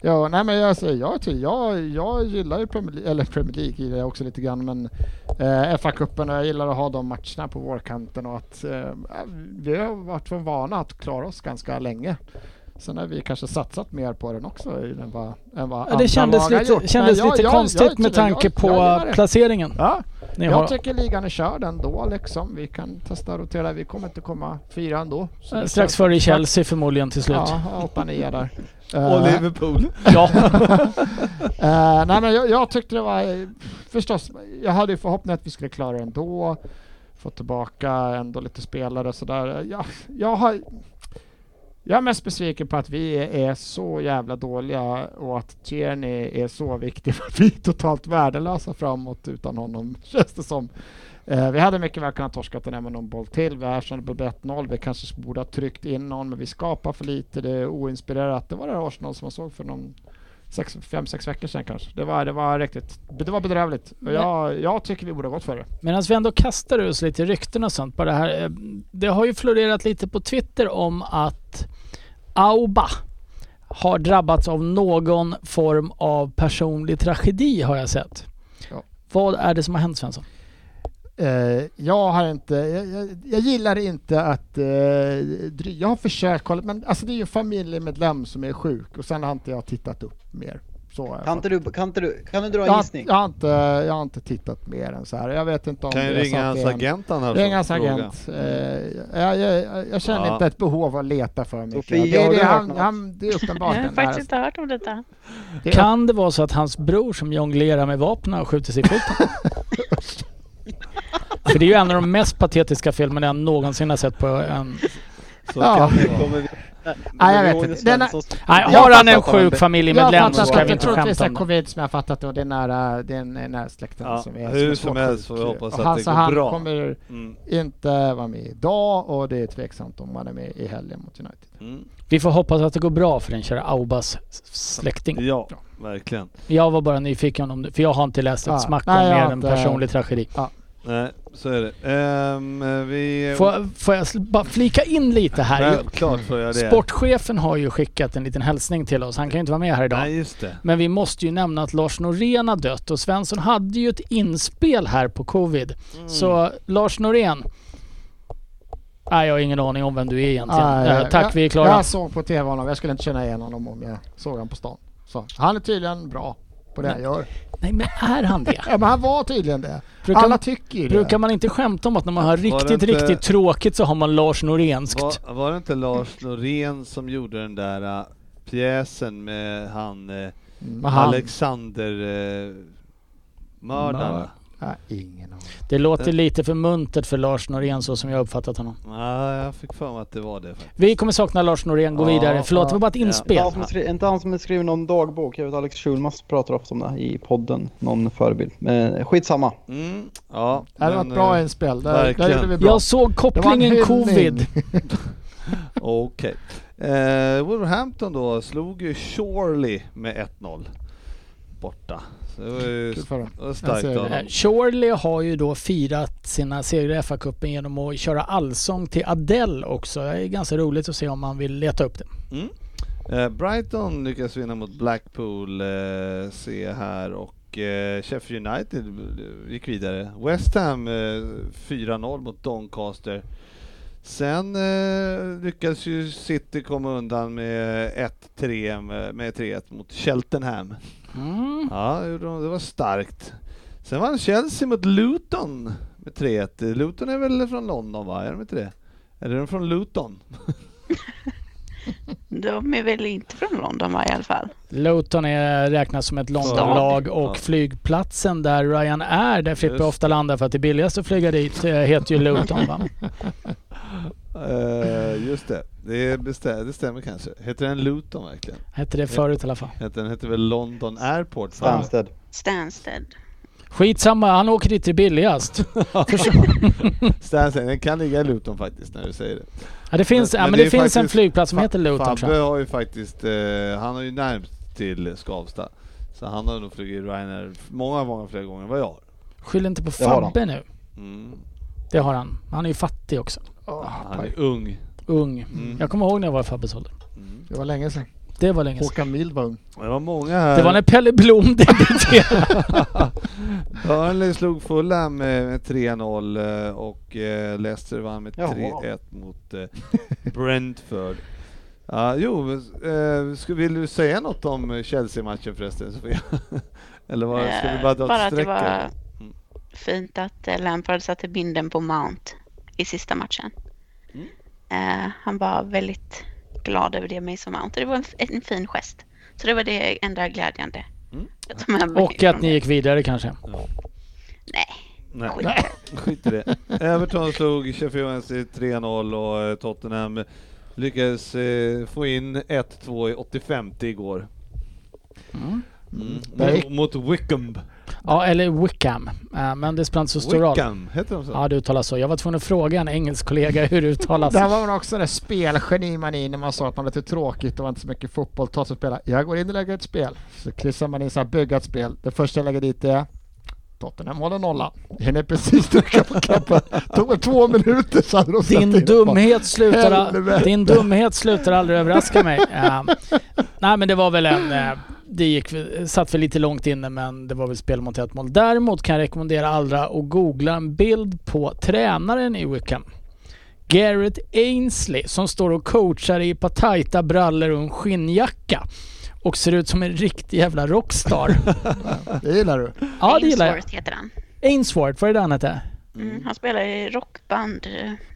Ja, nej men jag säger ja till. Jag, jag gillar ju Premier League, eller Premier League gillar jag också lite grann men eh, FA-cupen och jag gillar att ha de matcherna på vårkanten och att eh, vi har varit för vana att klara oss ganska länge. Sen har vi kanske satsat mer på den också än vad, än vad Ja, andra det kändes lite, gjort. kändes jag- lite jag- konstigt jag med tanke Jag- på placeringen. Ja, Ni jag har. tycker ligan är körd ändå liksom. Vi kan testa att rotera. Vi kommer inte komma fyra ändå. Så Eh, Strax före Chelsea förmodligen till slut. Ja, åtta, nio där. Och Eh, Liverpool. Ja. Eh, nej men jag, jag tyckte det var, förstås, jag hade ju förhoppning att vi skulle klara det ändå. Få tillbaka ändå lite spelare och sådär. Jag, jag har, jag är mest besviken på att vi är så jävla dåliga och att Tierney är så viktig för att vi är totalt värdelösa framåt utan honom, känns det som. Eh, vi hade mycket väl kunnat torska den här med någon boll till. Vi erkände på 1-0. Vi kanske borde ha tryckt in någon, men vi skapar för lite. Det är oinspirerat. Det var det här Arsenal som man såg för någon sex, fem, sex veckor sedan kanske. Det var, det var riktigt, det var bedrövligt. Och jag, jag tycker vi borde ha gått för det. Medan vi ändå kastar oss lite rykten och sånt på det här. eh, Det har ju florerat lite på Twitter om att Auba har drabbats av någon form av personlig tragedi har jag sett. Ja. Vad är det som har hänt Svensson? Eh, jag har inte, jag, jag, jag gillar inte att, eh, jag har försökt kolla, men alltså det är ju en familjemedlem som är sjuk och sen har inte jag tittat upp mer. Så Kan inte du, kan inte du, kan du dra jag, en har- gissning? jag, har inte, jag har inte tittat mer än så här. Jag vet inte om Kan det är ringa hans agent annars. Ring och hans agent. Eh, jag, jag, jag känner Ja. inte ett behov av att leta för mycket. Sofia, det, det, du han, han, det är uppenbart. Jag har faktiskt inte hört om detta. det Kan det vara så att hans bror som jonglerar med vapen har skjutit sig i foten? För det är ju en av de mest patetiska filmerna jag någonsin har sett på en... Så Ja. kommer vi... Nej, jag vet inte. Den är- Nej, Jag har han en sjuk familjemedlem jag så ska att vi jag inte tror att det är skämta så här om det. covid som jag har fattat det och det är nära, det är är nära släkten Ja, som är hur är som svårt helst får vi hoppas Och att han, det så går han bra. kommer Mm. inte vara med idag och det är tveksamt om han är med i helgen mot United. Mm. Vi får hoppas att det går bra för den kära Aubas släkting. Ja, verkligen. Jag var bara nyfiken om det, för jag har inte läst ett Ja, smack nej, om jag mer än personlig tragedi. Nej, så är det. Ehm, vi... Får, får jag bara flika in lite här? Självklart får jag det. Sportchefen har ju skickat en liten hälsning till oss. Han kan ju inte vara med här idag. Nej, just det. Men vi måste ju nämna att Lars Norén har dött och Svensson hade ju ett inspel här på covid. Mm. Så Lars Norén. Nej, jag har ingen aning om vem du är egentligen. Ah, Eh, tack, jag, vi är klara. Jag såg på TV honom, jag skulle inte känna igen honom om jag såg honom på stan. Så, han är tydligen bra på det han gör. Nej, men är han det? Ja, men han var tydligen det. Brukar, Alla man, tycker ju brukar det. man inte skämta om att när man har riktigt, inte- riktigt tråkigt så har man Lars Norenskt? Var, var det inte Lars Norén som gjorde den där uh, pjäsen med han uh, Mm, Alexander uh, mördarna? Nej, ingen aning. Det låter lite för muntert för Lars Norén så som jag uppfattat honom. Nej, jag fick för mig att det var det faktiskt. Vi kommer sakna Lars Norén, gå Ja, vidare. Förlåt, det var bara ett ja. inspel. Inte han som är skri- inte han som är skriven någon dagbok. Jag vet Alex Schulmans pratar ofta om det i podden. Någon förebild. Men skitsamma. Mm, ja. Det var ett bra eh, inspel. Där, där gjorde vi bra. Jag såg Det kopplingen covid. Okej. Eh, Wolverhampton då slog ju Shorley med 1-0. borta. Det var ju Kul för dem. det var Jag starkt av dem. Eh, Chorley har ju då firat sina segrar i FA-cupen genom att köra allsång till Adele också. Det är ganska roligt att se om man vill leta upp det. Mm. Eh, Brighton lyckas vinna mot Blackpool, eh, jag här, och eh, Sheffield United gick vidare. West Ham eh, 4-0 mot Doncaster. Sen eh, lyckades ju City komma undan med 1-3 med, med 3-1 mot Cheltenham. Mm. Ja, det var starkt. Sen vann Chelsea mot Luton med 3-1. Luton är väl från London va? Är de inte det? Eller är de från Luton? De är väl inte från London va, i alla fall? Luton är räknas som ett Londonlag och Ja. flygplatsen där Ryan är, där Frippe ofta landar för att det är billigast att flyga dit, eh, heter ju Luton va? Eh, just det, det, bestä- det stämmer kanske. Heter den Luton verkligen? Hette det förut i alla fall. Heter den heter väl London Airport? Stansted. Stansted. Skitsamma, han åker dit det är billigast. Stansted, den kan ligga i Luton faktiskt när du säger det. Ja, det finns, Men- ja, men det det, finns en flygplats som heter Luton tror Fabbe jag. har ju faktiskt, eh, han har ju närmst till Skavsta. Så han har nog flugit Ryanair många, många fler gånger än vad jag har. Skyll inte på Fabbe nu. Mm. Det har han. Han är ju fattig också. Han är ung. Ung. Mm. Jag kommer ihåg när jag var i Fabbes ålder. Mm. Det var länge sedan. Det var länge sedan. Håkan Mild var ung. Det var många här. Det var när Pelle Blom debuterade. Burnley slog Fulham med, med 3-0 eh, och eh, Leicester vann med Jaha. 3-1 mot eh, Brentford. Ja, jo, ska, vill du säga något om Chelsea-matchen förresten Sofia? Eller vad, ska vi bara dra Eh, bara ett att det streck? var? Mm. fint att Lampard satte binden på Mount i sista matchen. Mm. Eh, han var väldigt glad över det Mason Mount. och Det var en, en fin gest. Så det var det enda glädjande. Mm. Och att ni gick vidare kanske. Nej, Nej, skit. skit i det. Everton slog Sheffield Wednesday 3-0 och eh, Tottenham lyckades eh, få in 1-2 i 85 igår. Mm. Mm. Mot Wickham. Ja, eller Wickham. Eh, Men det spelar inte så stor roll. Wickham, heter de så? Ja, det uttalas så. Jag var tvungen att fråga en engelsk kollega hur det uttalas. Där var man också det spelgeni man i när man sa att man var lite tråkigt och var inte så mycket fotboll. Ta sig spela. Jag går in och lägger ett spel. Så klistrar man in så här bygga ett spel. Det första jag lägger dit är Tottenham håller nollan. Hinner precis trycka på knappen. Tog väl två minuter så hade de Din dumhet, slutar, din dumhet slutar aldrig överraska mig. Eh, nej men det var väl en... eh, det gick, satt väl lite långt inne men det var väl spel mot ett mål. Däremot kan jag rekommendera alla att googla en bild på tränaren i Wickham. Garrett Ainsley som står och coachar i ett par tajta brallor och en skinnjacka. Och ser ut som en riktig jävla rockstar. Det gillar du. ja det gillar jag. Ainsworth heter han. Ainsworth, vad är det han hette? Mm, han spelar i rockband.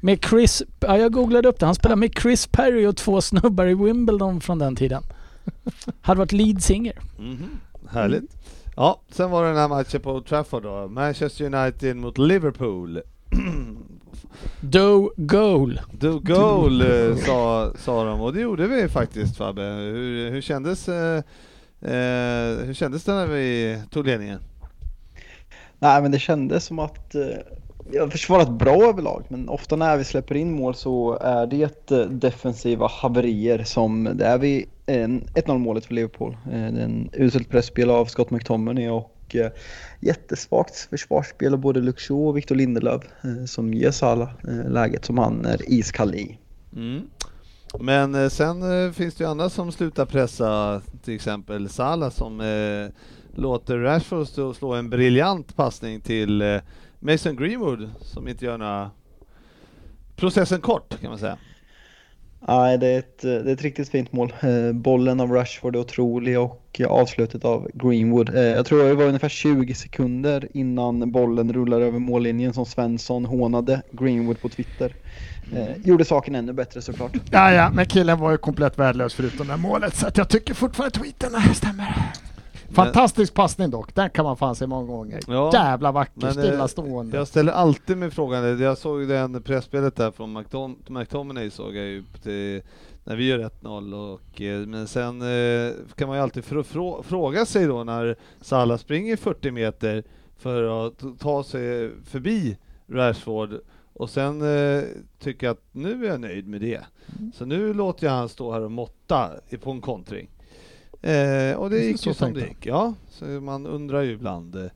Med Chris, ja jag googlade upp det. Han spelar med Chris Perry och två snubbar i Wimbledon från den tiden. Hade varit lead singer. Mhm, Härligt. Ja, sen var det den här matchen på Old Trafford då. Manchester United mot Liverpool. Do goal. Do goal eh, sa, sa de och det gjorde vi faktiskt Fabbe. Hur, hur, kändes, eh, eh, hur kändes det när vi tog ledningen? Nej, men det kändes som att eh, vi har försvarat bra överlag, men ofta när vi släpper in mål så är det eh, defensiva haverier som det är vid 1-0 målet för Liverpool. Eh, det är en uselt pressspel av Scott McTominay och eh, jättesvagt försvarsspel av både Luxo och Victor Lindelöf som ger Salah läget som han är iskall i. Mm. Men sen finns det ju andra som slutar pressa, till exempel Salah som låter Rashford slå en briljant passning till Mason Greenwood som inte gör några... Processen kort kan man säga. Nej, det är ett, det är ett riktigt fint mål. Eh, Bollen av Rashford är otrolig och avslutet av Greenwood. Eh, Jag tror det var ungefär 20 sekunder innan bollen rullar över mållinjen som Svensson hånade Greenwood på Twitter. Eh, Gjorde saken ännu bättre såklart. Ja, ja, men killen var ju komplett värdelös förutom det här målet så att jag tycker fortfarande tweeten stämmer. Fantastisk passning dock, den kan man fan se många gånger. Ja, Jävla vacker, men, eh, stillastående. Jag ställer alltid mig frågan, jag såg den pressspelet där från McDon- McTominay såg jag ju till, när vi gör 1-0 och eh, men sen eh, kan man ju alltid fr- frå- fråga sig då när Salah springer 40 meter för att ta sig förbi Rashford och sen eh, tycker jag att nu är jag nöjd med det. Så nu låter jag han stå här och måtta på en kontring. Eh, och det gick så ju som det gick. Ja, så man undrar ju ibland.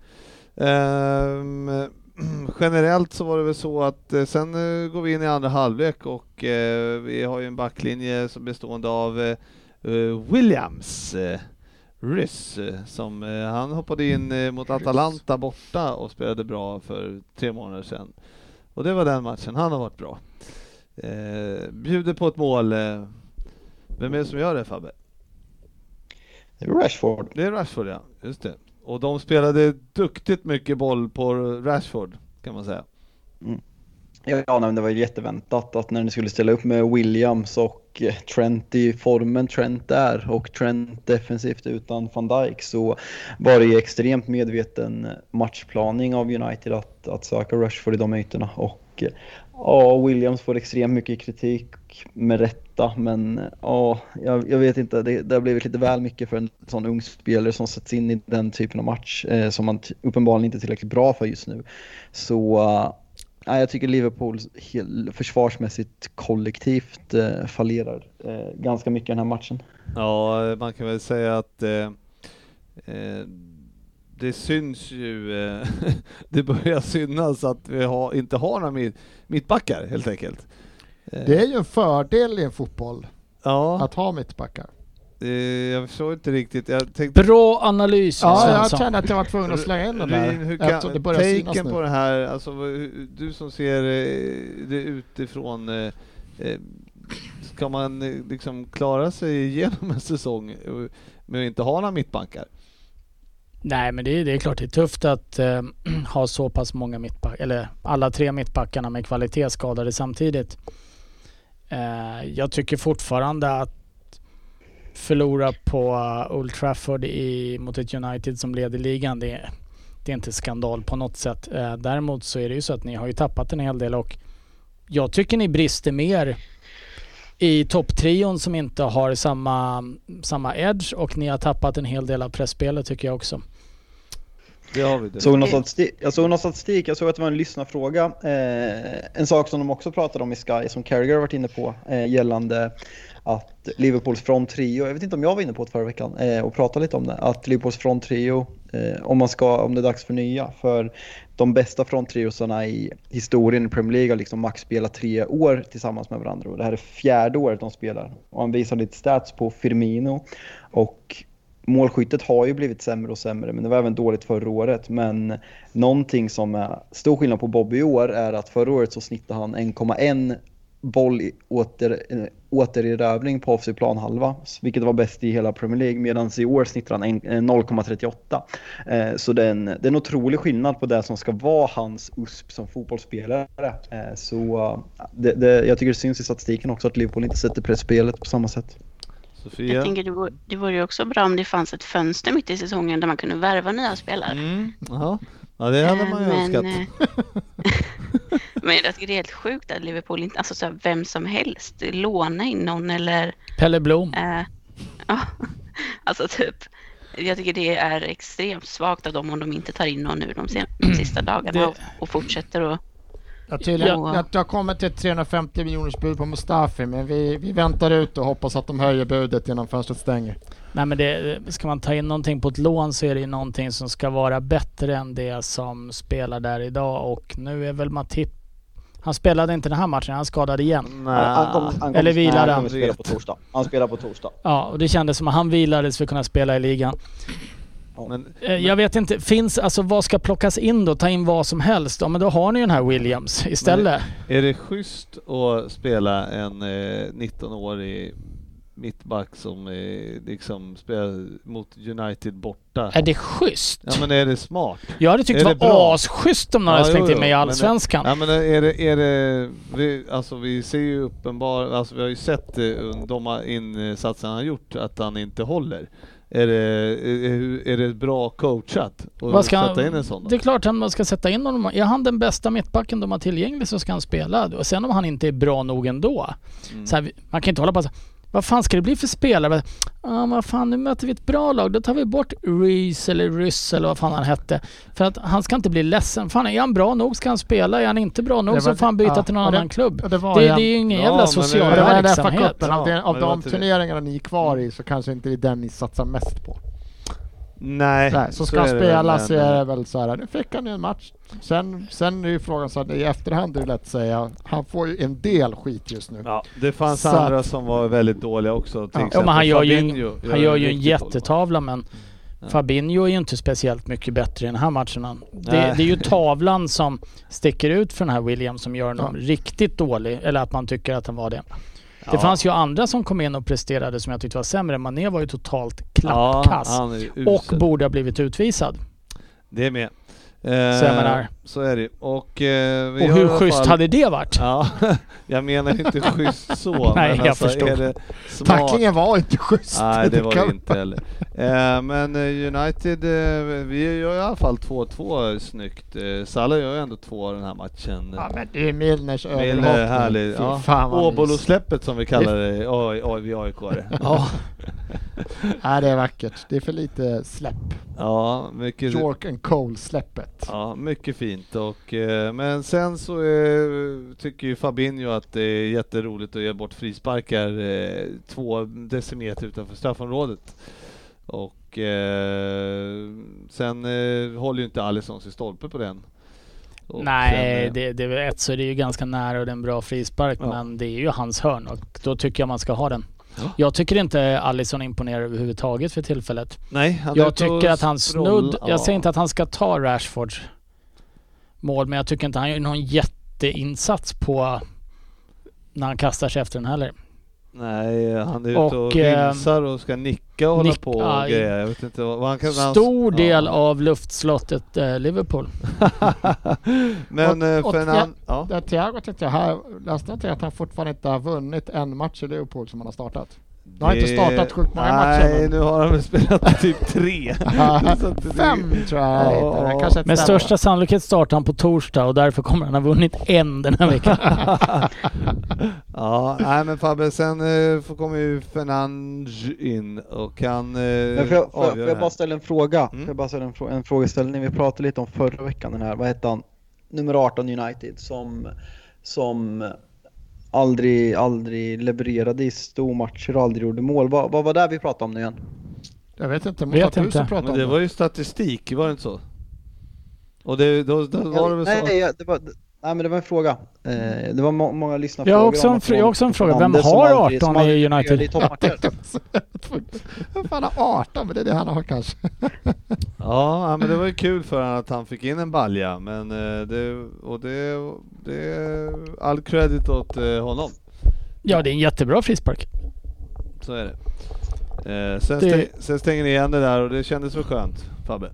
Ehm, generellt så var det väl så att eh, sen eh, går vi in i andra halvlek och eh, vi har ju en backlinje som bestående av eh, eh, Williams, eh, Ryss, eh, som eh, han hoppade in eh, mot Atalanta borta och spelade bra för tre månader sedan. Och det var den matchen, han har varit bra. Eh, bjuder på ett mål. Eh, vem är det som gör det Fabbe? Det är Rashford. Det är Rashford ja, just det. Och de spelade duktigt mycket boll på Rashford kan man säga. Ja, nej, men det var ju jätteväntat att när ni skulle ställa upp med Williams och eh, Trent i formen Trent är och Trent defensivt utan van Dijk så var det ju extremt medveten matchplaning av United att, att söka Rashford i de ytorna och eh, ja, Williams får extremt mycket kritik med rätta men ja, jag, jag vet inte, det, det har blivit lite väl mycket för en sån ung spelare som sätts in i den typen av match eh, som man uppenbarligen inte är tillräckligt bra för just nu. Så eh, jag tycker Liverpool försvarsmässigt kollektivt eh, fallerar eh, ganska mycket den här matchen. Ja, man kan väl säga att eh, eh, det syns ju, eh, det börjar synas att vi har, inte har några mitt, mittbackar helt enkelt. Eh, Det är ju en fördel i en fotboll ja, att ha mittbackar. eh, jag förstår inte riktigt. Jag tänkte Bra analys Ja, jag kände att jag var tvungen att slänga in den där. Hur eftersom det kan, börjar synas nu. på det här, alltså du som ser det utifrån, ska man liksom klara sig igenom en säsong med att inte ha några mittbackar? Nej men det är, det är klart det är tufft att äh, ha så pass många mittbackar, eller alla tre mittbackarna med kvalitet skadade samtidigt. Äh, jag tycker fortfarande att förlora på eh, Old Trafford i, mot ett United som leder ligan, det, är- det är inte skandal på något sätt. Äh, däremot så är det ju så att ni har ju tappat en hel del och jag tycker ni brister mer i topptrion som inte har samma, samma edge och ni har tappat en hel del av pressspelet tycker jag också. Det har vi. Det. Såg någon statistik, jag såg någon statistik, jag såg att det var en lyssnarfråga. Eh, en sak som de också pratade om i Sky, som Carragher varit inne på, eh, gällande att Liverpools front trio, jag vet inte om jag var inne på det förra veckan eh, och pratade lite om det, att Liverpools front trio, eh, om, man ska, om det är dags för nya, för de bästa fronttriosarna i historien i Premier League har liksom max spelat tre år tillsammans med varandra och det här är fjärde året de spelar. Och han visar lite stats på Firmino och målskyttet har ju blivit sämre och sämre, men det var även dåligt förra året. Men någonting som är stor skillnad på Bobby i år är att förra året så snittade han 1,1 boll i åter, eh, återerövring på offensiv planhalva, vilket var bäst i hela Premier League, medan i år snittar han 0,38. Eh, så det är, en, det är en otrolig skillnad på det som ska vara hans USP som fotbollsspelare. Eh, så det, det, jag tycker det syns i statistiken också att Liverpool inte sätter pressspelet på samma sätt. Sofia? Jag tänker det vore, det vore ju också bra om det fanns ett fönster mitt i säsongen där man kunde värva nya spelare. Mm. Ja, det hade man ju Eh, önskat. eh, men jag tycker det är helt sjukt att Liverpool inte, alltså så här, vem som helst, låna in någon eller Pelle Blom. eh, ja, alltså typ. Jag tycker det är extremt svagt av dem om de inte tar in någon nu de, sen, de sista dagarna Det- och, och fortsätter och Ja, tydligen, Ja. att det har kommit ett 350 miljoners bud på Mustafi, men vi, vi väntar ut och hoppas att de höjer budet innan fönstret stänger. Nej men det, ska man ta in någonting på ett lån så är det någonting som ska vara bättre än det som spelar där idag och nu är väl Matip han spelade inte den här matchen, han skadade igen. Nej. Han kom- han kommer- Eller vilar nej, han? kommer spela på torsdag. Han spelar på torsdag. Ja, och det kändes som att han vilades för att kunna spela i ligan. Men, Eh, Jag vet inte, finns, alltså vad ska plockas in då? Ta in vad som helst? Ja men då har ni ju den här Williams istället. är det schysst att spela en eh, 19-årig mittback som eh, liksom spelar mot United borta? Är det schysst? Ja men är det smart? Jag hade tyckt är det var bra? asschysst om någon Ja, hade slängt in mig i men Allsvenskan. Ja men är det, är det vi, alltså vi ser ju uppenbar, alltså vi har ju sett eh, de insatser han har gjort att han inte håller. Är det, är, är det bra coachat att ska sätta in en sån? då? Det är klart att man ska sätta in honom. Är han den bästa mittbacken de har tillgänglig så ska han spela. Och sen om han inte är bra nog ändå. Mm. Så här, man kan inte hålla på så Vad fan ska det bli för spelare? Ja, vad fan nu möter vi ett bra lag. Då tar vi bort Reese eller Ryss eller vad fan han hette. För att han ska inte bli ledsen. Fan är han bra nog ska han spela. Är han inte bra nog Det så var- får han byta ja, till någon det- annan klubb. Det var Det, det är ju ingen Ja, jävla social det var den verksamhet. FA-cupen. Av, av var de turneringarna ni är kvar i så kanske inte det är den ni satsar mest på. Nej, Nej, så ska han är det spela så är det väl så här, nu fick han ju en match. Sen, sen är ju frågan så att i efterhand är det lätt att säga, han får ju en del skit just nu. Ja, det fanns Så andra att- som var väldigt dåliga också. Till Ja. Ja, men han gör ju, en, han gör ju en jättetavla men Ja. Fabinho är ju inte speciellt mycket bättre i den här matchen. Det, det är ju tavlan som sticker ut för den här Williams som gör honom Ja. riktigt dålig. Eller att man tycker att han var det. Det Ja. fanns ju andra som kom in och presterade som jag tyckte var sämre. Mané var ju totalt Ja, klappkass. är och borde ha blivit utvisad. Det är med. Så jag menar- Så är det Och, eh, vi Och hur schysst fall- hade det varit? Ja, jag menar inte schysst så. Nej, men jag alltså, förstår. Är det smart? Tacklingen var inte schysst. Nej, det var det inte heller. Eh, men eh, United, eh, vi gör i alla fall 2-2 snyggt. Eh, Salah gör ju ändå två den här matchen. Ja men det är Milners Milner överhoppning. härlig. Ja. Åbolo-släppet som vi kallar det i AI- AI- vid AIK. Ja. Nej det är vackert. Det är för lite släpp. Ja, mycket, York and Cole släppet. ja, mycket fint. Och, eh, men sen så eh, tycker ju Fabinho att det är jätteroligt att ge bort frisparkar eh, två decimeter utanför straffområdet. Och sen håller ju inte Alisson sig stolpe på den. Och Nej, sen, det, det är ett så är det ju ganska nära och det är en bra frispark Ja. men det är ju hans hörn och då tycker jag man ska ha den. Ja. Jag tycker inte Alisson imponerar överhuvudtaget för tillfället. Nej, Jag tycker att han snudd... ja. Jag säger inte att han ska ta Rashfords mål men jag tycker inte han gör någon jätteinsats på när han kastar sig efter den heller. Nej, han är ute Och, och, eh, vimsar och ska nicka och hålla nick- på och grejer. Jag vet inte vad han kan... Stor han, del ja. av luftslottet eh, Liverpool. Men Och- eh, och. Ja. Thiago tyckte jag här, läste inte att han fortfarande inte har vunnit en match i Liverpool som han har startat. Nu har inte startat sjukt många Nej, matcher. men- nu har han spelat typ tre. Fem tror jag jag Ja. hittade. Kanske Med största sannolikhet startar han på torsdag och därför kommer han ha vunnit en den här veckan. ja, nej men Fabbe, sen eh, får- kommer ju Fernandes in och kan eh, Men får jag, får, jag- bara. Mm. ställa en fråga? Får jag bara ställa en, frå- en frågeställning? Vi pratade lite om förra veckan den här, vad hette han? Nummer 18 United som, som aldrig, aldrig levererade i stormatcher och aldrig gjorde mål. Vad, vad var det vi pratade om nu igen? Jag vet inte, Vet måste du inte. pratar Men om det var ju statistik, var det inte så? Och det, då, då var det väl nej, så? nej, det var, nej men det var en fråga. Eh, det var må, många lyssnarfrågor. Jag har också en jag har också en fråga. Vem har aldrig- 18 som aldrig i United? i toppmatcher. Vem fan har 18? Men det är det han har kanske. Ja, men det var ju kul för honom att han fick in en balja, men eh, det, och det, det är all credit åt eh, honom. Ja, det är en jättebra frispark. Så är det. Eh, sen, Det- stäng, sen stänger ni igen det där och det kändes väl skönt, Fabbe?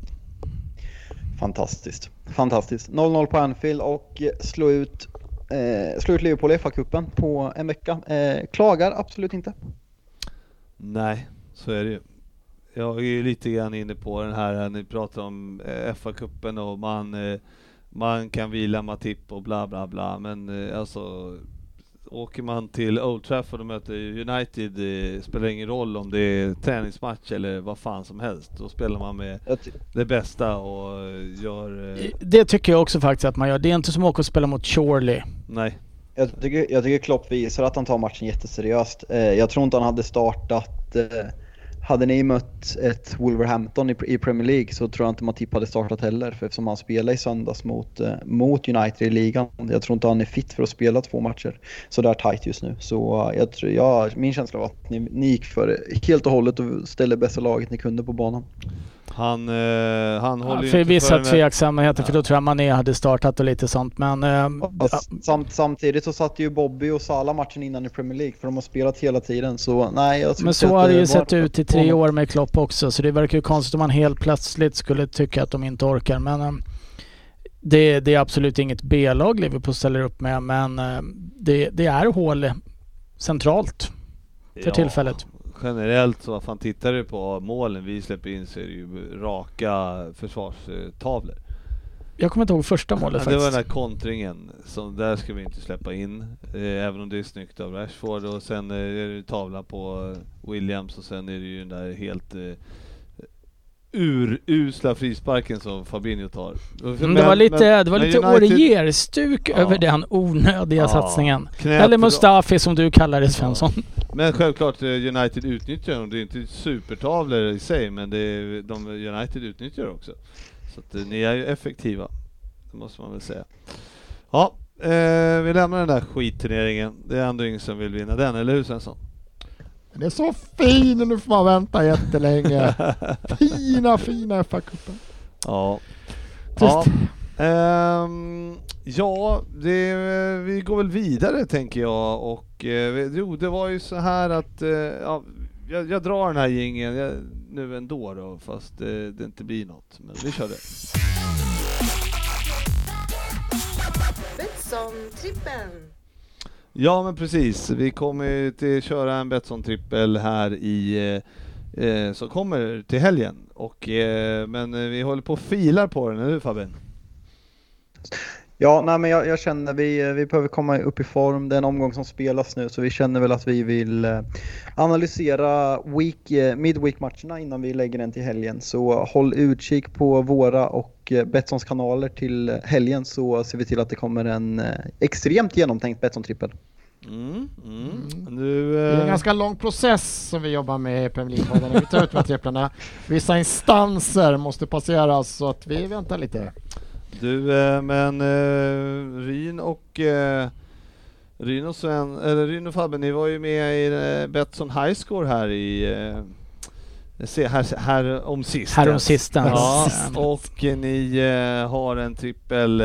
Fantastiskt. Fantastiskt. 0-0 på Anfield och eh, slå ut, eh, slå ut Liverpool i FA-cupen på en vecka. Eh, klagar absolut inte. Nej, så är det ju. Jag är ju lite grann inne på den här, eh, ni pratar om eh, FA-cupen och man, eh, man kan vila Matip och bla bla bla, men alltså åker man till Old Trafford och möter United, eh, spelar ingen roll om det är träningsmatch eller vad fan som helst. Då spelar man med det bästa och eh, gör... Eh, Det tycker jag också faktiskt att man gör. Det är inte som att åka och spela mot Chorley. nej. jag, tycker, jag tycker Klopp visar att han tar matchen jätteseriöst. Jag tror inte han hade startat eh, hade ni mött ett Wolverhampton i, i Premier League så tror jag inte Matip hade startat heller för eftersom han spelade i söndags mot, eh, mot United i ligan. Jag tror inte han är fit för att spela två matcher så där tight just nu. Så eh, jag tror, ja, min känsla var att ni, ni gick för helt och hållet och ställde bästa laget ni kunde på banan. Han, eh, han håller ju för inte vissa för tveksamheter, för då tror jag Mané hade startat och lite sånt. Men eh, Samt, samtidigt så satt ju Bobby och Salah matchen innan i Premier League för de har spelat hela tiden så nej jag Men så har det ju sett ut i tre år med Klopp också, så det verkar ju konstigt om man helt plötsligt skulle tycka att de inte orkar. Men eh, det, det är absolut inget B-lag Liverpool ställer upp med, men eh, det, det är hål centralt för tillfället. Generellt så, vad fan tittar du på målen vi släpper in så är det ju raka försvarstavlor. Jag kommer inte ihåg första målet Ja, det var faktiskt. den där kontringen, som där ska vi inte släppa in, eh, även om det är snyggt av Rashford och sen eh, är det tavla på Williams och sen är det ju den där helt eh, urusla frisparken som Fabinho tar. Mm, det var lite, det var men lite United- Orier-stuk Ja. över den onödiga Ja, satsningen. knät Eller Mustafi som du kallar det Svensson. Men självklart, eh, United utnyttjar dem. Det är inte supertavlor i sig, men det är, de, United utnyttjar också. Så att, eh, ni är ju effektiva, det måste man väl säga. Ja, eh, vi lämnar den där skitturneringen. Det är ändå ingen som vill vinna den, eller hur Svensson? Den är så fin och nu får man vänta jättelänge. Fina, fina FA-cupen. Ja. Trist. Ja, ehm, ja det, vi går väl vidare tänker jag och eh, jo, det var ju så här att eh, ja, jag, jag drar den här jingeln jag, nu ändå då, fast eh, det inte blir något. Men vi kör det. Betsson-trippen. Ja men precis, vi kommer ju till köra en Betsson-trippel här i eh, eh som kommer till helgen. Och, eh, men eh, vi håller på och filar på den, eller hur Fabian? Ja, nej, men jag, jag känner vi, eh, vi behöver komma upp i form. Det är en omgång som spelas nu så vi känner väl att vi vill analysera week, midweek-matcherna innan vi lägger den till helgen. Så håll utkik på våra och Betssons kanaler till helgen så ser vi till att det kommer en extremt genomtänkt Betsson-trippel. Mm, mm. Nu, Det är en eh, ganska lång process som vi jobbar med i Premier League-podden. Vi tar ut med tripplarna. Vissa instanser måste passeras så att vi väntar lite. Du, eh, men eh, Ryn och Ryn och Sven, eller Ryn och Fabbe, ni var ju med i Betsson High Score här i se, här, här om sistens. Här om sistens. Ja, och ni har en trippel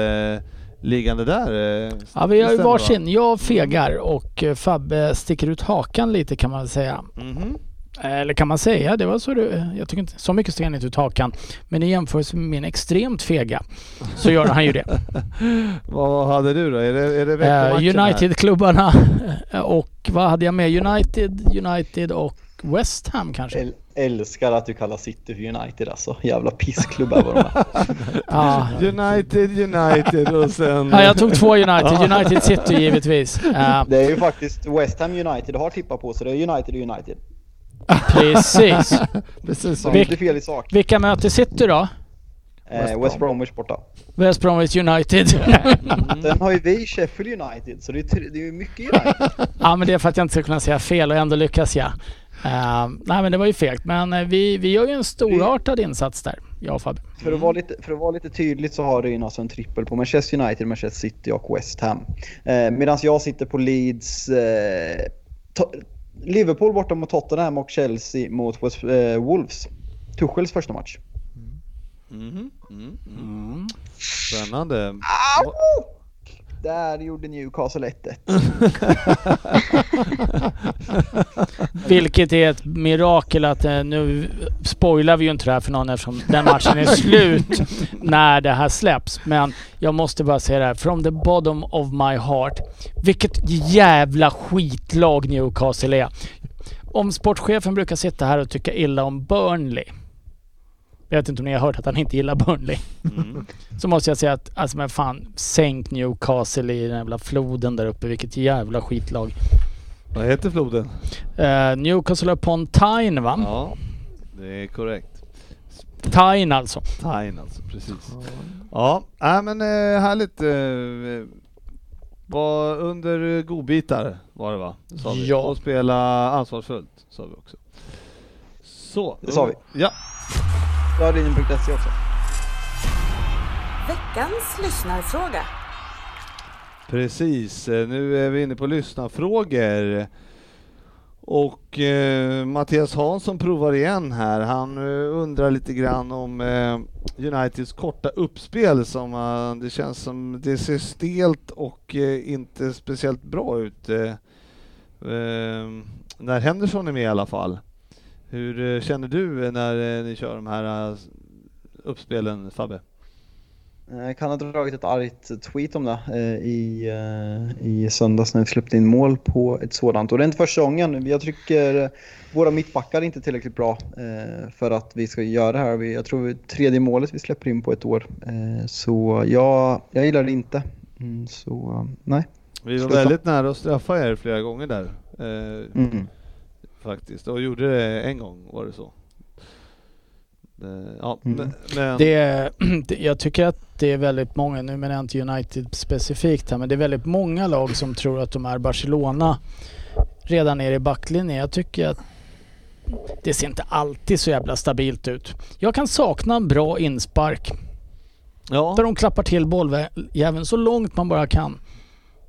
liggande där. Eh, Ja, vi har ju varsin. Jag fegar och eh, Fabbe sticker ut hakan lite kan man väl säga. Mhm. Eller kan man säga, det var så du, jag tycker inte, så mycket sticker han inte ut hakan. Men i jämförelse med min extremt fega så gör han ju det. Vad hade du då? Är det, är det Eh? United-klubbarna eh, och vad hade jag med? United, United och West Ham kanske? Äl- älskar att du kallar City för United alltså. Jävla pissklubbar vad de är. Ja. United, United och sen... ja, jag tog två United. United City givetvis. Eh, Det är ju faktiskt West Ham United har tippat på så det är United och United. precis. Precis Så är inte fel i sak. Vilka möter City då? Eh, West Bromwich borta. West Bromwich United. Sen har ju vi Sheffield United så är, det är ju mycket United. ja men det är för att jag inte ska kunna säga fel och ändå lyckas jag. Eh, nej men det var ju fegt men eh, vi, vi gör ju en storartad insats där, jag och Fabbe. För att, vara lite, för att vara lite tydligt så har Ryn alltså en trippel på Manchester United, Manchester City och West Ham. Eh, Medan jag sitter på Leeds, eh, Liverpool borta mot Tottenham och Chelsea mot West, eh, Wolves. Tuchels första match. Mhm, mm, mm. Spännande. Au! Där gjorde Newcastle 1-1. Vilket är ett mirakel att eh, nu spoilar vi ju inte det här för någon eftersom den matchen är slut när det här släpps. Men jag måste bara säga det här, from the bottom of my heart. Vilket jävla skitlag Newcastle är. Om sportchefen brukar sitta här och tycka illa om Burnley. Jag vet inte om ni har hört att han inte gillar Burnley. Mm. Så måste jag säga att, alltså men fan, sänk Newcastle i den jävla floden där uppe. Vilket jävla skitlag. Vad heter floden? Uh, Newcastle upon Tyne va? Ja, det är korrekt. Tyne alltså. Tyne alltså, precis. Ja, äh, men eh, härligt. Eh, var under godbitar var det va? Sa vi. Ja. Och spela ansvarsfullt sa vi också. Så. Det sa vi. Ja. Ryn.se också. Veckans lyssnarfråga. Precis, eh, nu är vi inne på lyssnarfrågor. Och eh, Mattias Hansson provar igen här. Han eh, undrar lite grann om eh, Uniteds korta uppspel som eh, det känns som det ser stelt och eh, inte speciellt bra ut. Eh, eh, när Henderson är med i alla fall. Hur eh, känner du när eh, ni kör de här eh, uppspelen Fabbe? Jag kan ha dragit ett argt tweet om det i, i söndags när vi släppte in mål på ett sådant. Och det är inte första gången. Jag tycker våra mittbackar är inte tillräckligt bra för att vi ska göra det här. Jag tror det är tredje målet vi släpper in på ett år. Så jag, jag gillar det inte. Mm, så nej. Vi var Sluta. väldigt nära att straffa er flera gånger där. Mm. Faktiskt. Och gjorde det en gång, var det så? Det, ja, Mm. men, Det, jag tycker att det är väldigt många, nu menar jag inte United specifikt här, men det är väldigt många lag som tror att de är Barcelona redan nere i backlinjen. Jag tycker att det ser inte alltid så jävla stabilt ut. Jag kan sakna en bra inspark ja, där de klappar till bolljäveln så långt man bara kan.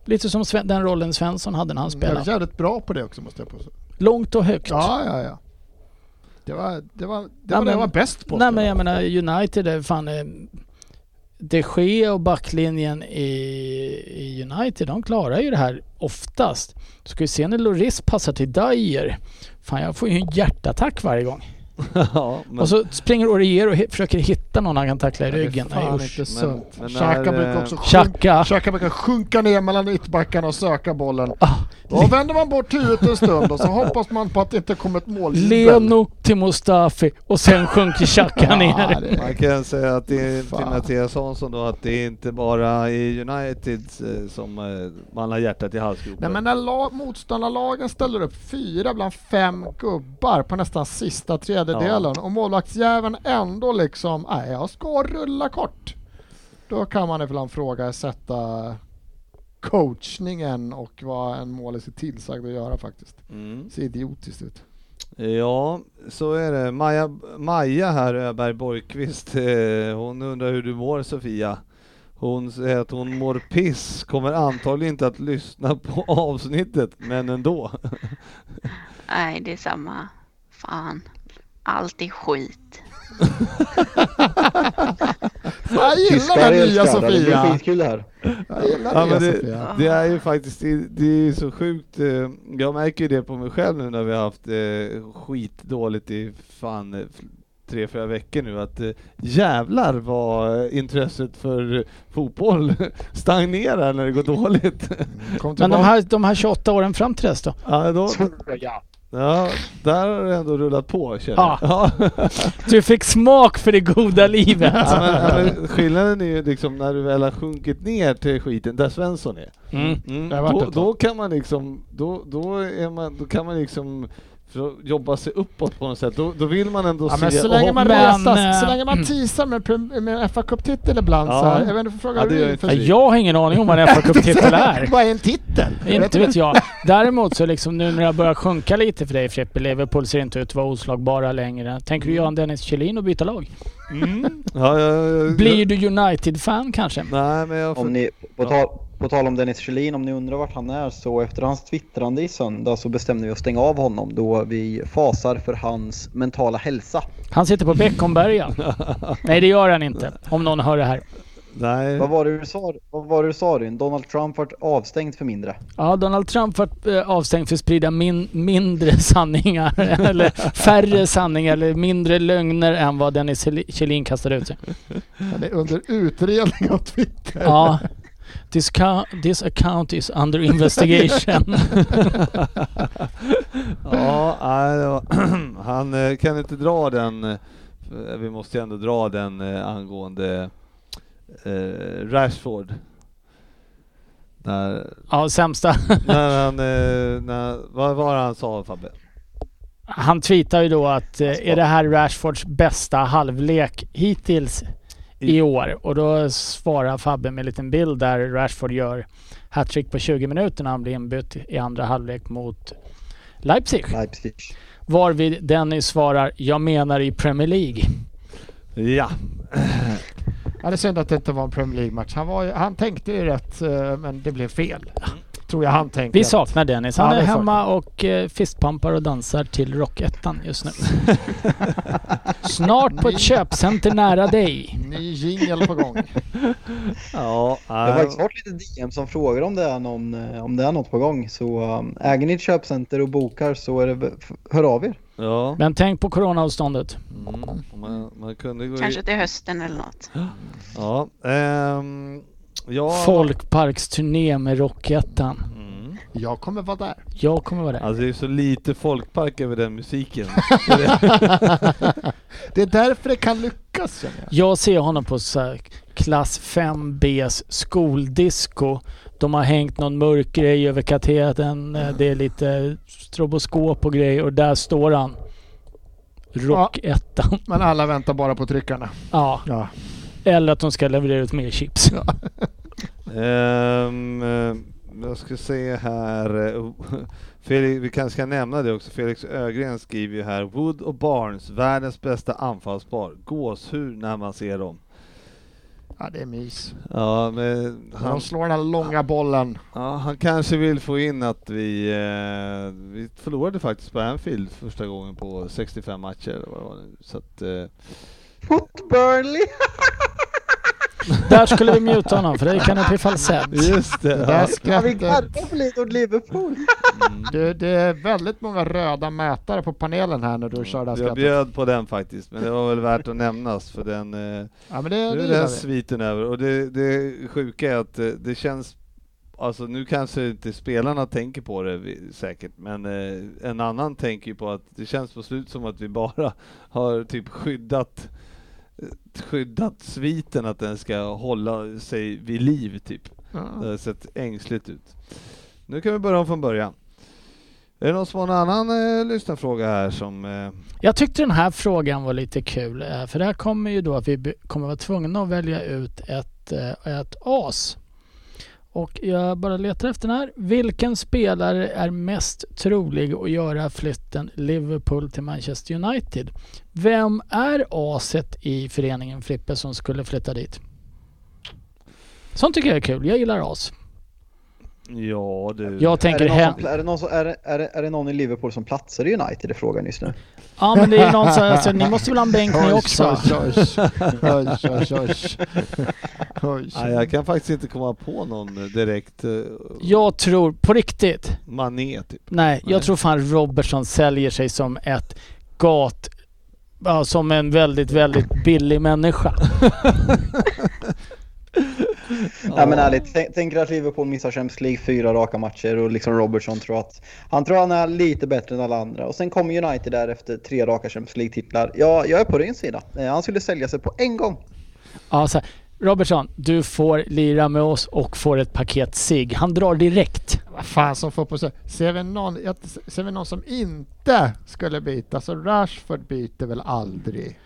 Lite som den rollen Svensson hade när han Jag är spelade. jävligt bra på det också måste jag påstå. Långt och högt. Ja, ja, ja. Det var det, var, det, Ja, var det men- var bäst på. Nej men jag. jag menar United är fan... eh, De Gea och backlinjen i, i United, de klarar ju det här oftast. Ska vi se när Loris passar till Dyer. Fan jag får ju en hjärtattack varje gång. ja, men, Och så springer Orier och försöker hitta någon han kan tackla i Det är ryggen. Nej, fan usch. inte sunt. men Xhaka brukar eh, också sjunka, Xhaka. Brukar sjunka ner mellan mittbackarna och söka bollen. Ah, Då vänder man bort huvudet en stund och så hoppas man på att det inte kommer ett mål. Leno till Mustafi och sen sjunker Xhaka ner. det- man kan säga att det är till. Mattias Hansson då att det är inte bara i United eh, som eh, man har hjärtat i halsgropen. Nej men när la- motståndarlagen ställer upp fyra bland fem gubbar på nästan sista tredjedelen och målvaktsjäveln ändå liksom, nej jag ska rulla kort. Då kan man ibland frågasätta coachningen och vad en målis är tillsagd att göra faktiskt. Mm. Ser idiotiskt ut. Ja, så är det. Maja, Maja här, Öberg Borgqvist, eh, hon undrar hur du mår Sofia. Hon säger att hon mår piss, kommer antagligen inte att lyssna på avsnittet, men ändå. Nej, det är samma. Fan. Allt är skit. Jag gillar den nya älskar det. Blir Sofia! skitkul det här. Jag gillar Ja, det, men det, Sofia. det är ju faktiskt, det, det är så sjukt. eh, Jag märker ju det på mig själv nu när vi har haft eh, skitdåligt i fan eh, tre, fyra veckor nu att eh, jävlar vad intresset för fotboll stagnerar när det går dåligt. Kom Men de här, de här 28 åren fram till dess då? Ja, då, Ja. Ja, där har det ändå rullat på känner jag. Ja. Du fick smak för det goda livet. Ja, men, ja, men skillnaden är ju liksom när du väl har sjunkit ner till skiten där Svensson är. Mm. Mm. Det har varit Då, då kan man liksom, då, då, är man, då kan man liksom för att jobba sig uppåt på något sätt. Då, då vill man ändå Ja, se men så länge man Men, resas, så eh, länge man teasar med, med en FA-cuptitel ibland Ja. så här. Jag vet inte, får fråga Ja, det hur gör det inte Ja, för sig. Jag har ingen aning om vad en FA-cuptitel är. Vad är en titel? Inte vet jag. Däremot så liksom nu när det börjar sjunka lite för dig Frippe, Liverpool ser inte ut att vara oslagbara längre. Tänker du göra en Dennis Kjellin och byta lag? Mm. Ja, jag, jag, Blir du United-fan kanske? Nej, men jag... Om ni, på, tal, på tal om Dennis Kjellin, om ni undrar vart han är så efter hans twittrande i söndag så bestämde vi oss stänga av honom då vi fasar för hans mentala hälsa. Han sitter på Beckomberga. Nej det gör han inte. Om någon hör det här. Nej. Vad var det du sa? Vad var det du sa Ryn? Donald Trump vart avstängd för mindre. Ja, Donald Trump var eh, avstängd för att sprida min, mindre sanningar, eller färre sanningar, eller mindre lögner än vad Dennis Kjellin kastade ut sig. Han är under utredning av Twitter. Ja. This, this account is under investigation. Ja, han eh, kan inte dra den. eh, Vi måste ju ändå dra den eh, angående Rashford. När, Ja, sämsta. när han, när, vad var det han sa Fabbe? Han tweetar ju då att är det här Rashfords bästa halvlek hittills i år? Och då svarar Fabbe med en liten bild där Rashford gör hattrick på 20 minuter när han blir inbytt i andra halvlek mot Leipzig. Leipzig. Varvid Dennis svarar jag menar i Premier League. Ja, Ja, det är synd att det inte var en Premier League-match. Han, var, han tänkte ju rätt, eh, men det blev fel. Tror jag han tänker. Vi saknar Dennis. Han Ja, är hemma och eh, fistpumpar och dansar till Rockettan just nu. Snart på ett köpcenter nära dig. Ny jingel på gång. Ja, Det har faktiskt varit lite DM som frågar om det är, någon, eh, om det är något på gång. Så um, äger ni ett köpcenter och bokar så är det, hör av er. ja. Men tänk på coronaavståndet. Mm. Man, man kunde gå Kanske i... till hösten eller något. Ja. ehm, ja. Folkparksturné med Rockettan. Mm. Jag kommer vara där. Jag kommer vara där. Alltså det är så lite folkpark över den musiken. Det är därför det kan lyckas jag. Jag ser honom på så här klass 5Bs skoldisco. De har hängt någon mörk grej över katedern. eh, Det är lite stroboskop och grejer och där står han. Rockettan. Men alla väntar bara på tryckarna. Ja. Ja. Eller att de ska leverera ut mer chips. Eh, jag ska se här. eh, Felix, vi kanske ska nämna det också. Felix Ögren skriver ju här. Wood och Barnes, världens bästa anfallspar. Gåshud när man ser dem. ja, det är mys. Ja, men han, de slår den här långa bollen. ja, han kanske vill få in att vi, eh, vi förlorade faktiskt på Anfield första gången på 65 matcher. Så att, eh, Mot Burnley! Där skulle vi muta honom för det kan upp i falsett. just det. Där Ja. Ja, vi för lite åt Liverpool. Mm. Det, det är väldigt många röda mätare på panelen här när du kör det här Jag bjöd på den faktiskt, men det var väl värt att nämnas för den eh, Ja men det, Nu det är den vi. sviten över och det, det sjuka är att eh, det känns Alltså nu kanske inte spelarna tänker på det säkert, men eh, en annan tänker ju på att det känns på slut som att vi bara har typ skyddat skyddat sviten att den ska hålla sig vid liv typ. Det Ja. har sett ängsligt ut. Nu kan vi börja om från början. Är det någon som har en annan eh, lyssnarfråga här som... Eh, Jag tyckte den här frågan var lite kul. eh, För det här kommer ju då att vi kommer vara tvungna att välja ut ett, eh, ett as. Och jag bara letar efter den här. Vilken spelare är mest trolig att göra flytten Liverpool till Manchester United? Vem är aset i föreningen Frippe som skulle flytta dit? Sånt tycker jag är kul. Jag gillar as ja du... Jag Är tänker det, någon hem... som, är, det någon som, är, det, är, det, är det någon i Liverpool som platsar i United? är frågan just nu. Ja men det är någon som... Alltså, ni måste väl ha en bänk ni också? Oj, oj, oj, oj, oj. Oj. Nej, jag kan faktiskt inte komma på någon direkt eh, Jag tror på riktigt mané typ. Nej, Nej. jag tror fan Robertson säljer sig som ett gat... Ja, som en väldigt, väldigt billig människa. Nej men ärligt, tänk, tänk er att Liverpool missar Champions League fyra raka matcher och liksom Robertson tror att han tror han är lite bättre än alla andra och sen kommer United där efter tre raka Champions League-titlar. Ja, jag är på din sida. Eh, Han skulle sälja sig på en gång. Ja, så här, Robertson, du får lira med oss och får ett paket sig. Han drar direkt. Vad fan som fotboll så ser vi, någon, ser vi någon som inte skulle byta så Rashford byter väl aldrig.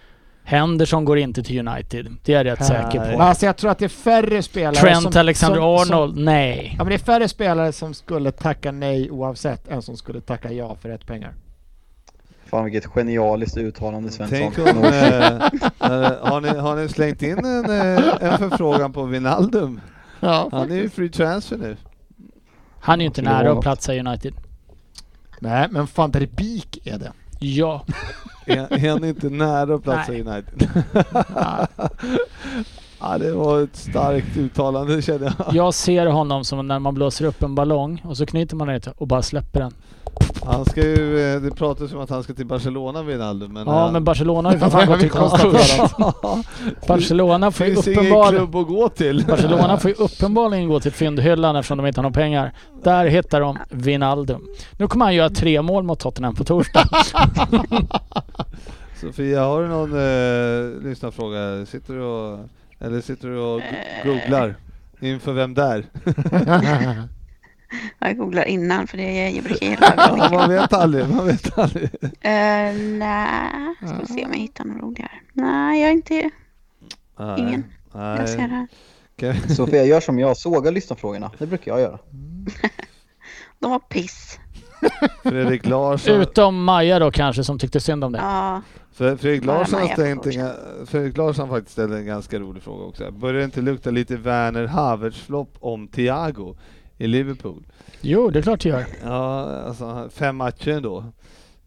Henderson går inte till United. Det är jag rätt Nej. säker på. alltså jag tror att det är färre spelare Trent som, Alexander-Arnold, som, nej. Ja men det är färre spelare som skulle tacka nej oavsett än som skulle tacka ja för rätt pengar. Fan vilket genialiskt uttalande Svensson. Tänk om... Eh, eh, har, ni, har ni slängt in en, eh, en förfrågan på Wijnaldum? Ja, Han är ju free transfer nu. Han är ju inte nära att platsa i United. Nej men van der Beek är det. Ja. Är, är han inte nära att platsa i. United? ja, det var ett starkt uttalande känner jag. Jag ser honom som när man blåser upp en ballong och så knyter man den och bara släpper den. Han ska ju, eh, det pratas om att han ska till Barcelona Wijnaldum men... Ja han- men Barcelona har ju för fan gått i konkurs. Barcelona får ju uppenbarligen... klubb att gå till. Barcelona får ju uppenbarligen gå till fyndhyllan eftersom de inte har några pengar. Där hittar de Wijnaldum. Nu kommer han göra tre mål mot Tottenham på torsdag. Sofia, har du någon eh, lyssnarfråga? Sitter du och, eller sitter du och Eh. googlar inför vem där? Jag googlar innan för det jag brukar gilla Ja, man vet aldrig, man vet aldrig. Uh, nej, ska vi se om jag hittar någon roligare. Nej, jag är inte... Nej, Ingen. Jag ser Nej. här. Kan- Sofia, gör som jag, såga lyssnarfrågorna. Det brukar jag göra. De var piss. Fredrik Larsson, Utom Maja då kanske som tyckte synd om det. Ja, För Fredrik Larsson en, Fredrik Larsson faktiskt ställt en ganska rolig fråga också. Börjar det inte lukta lite Werner Havertz-flopp om Thiago? i Liverpool. Jo, det är klart det gör. Ja, alltså fem matcher ändå. Eh,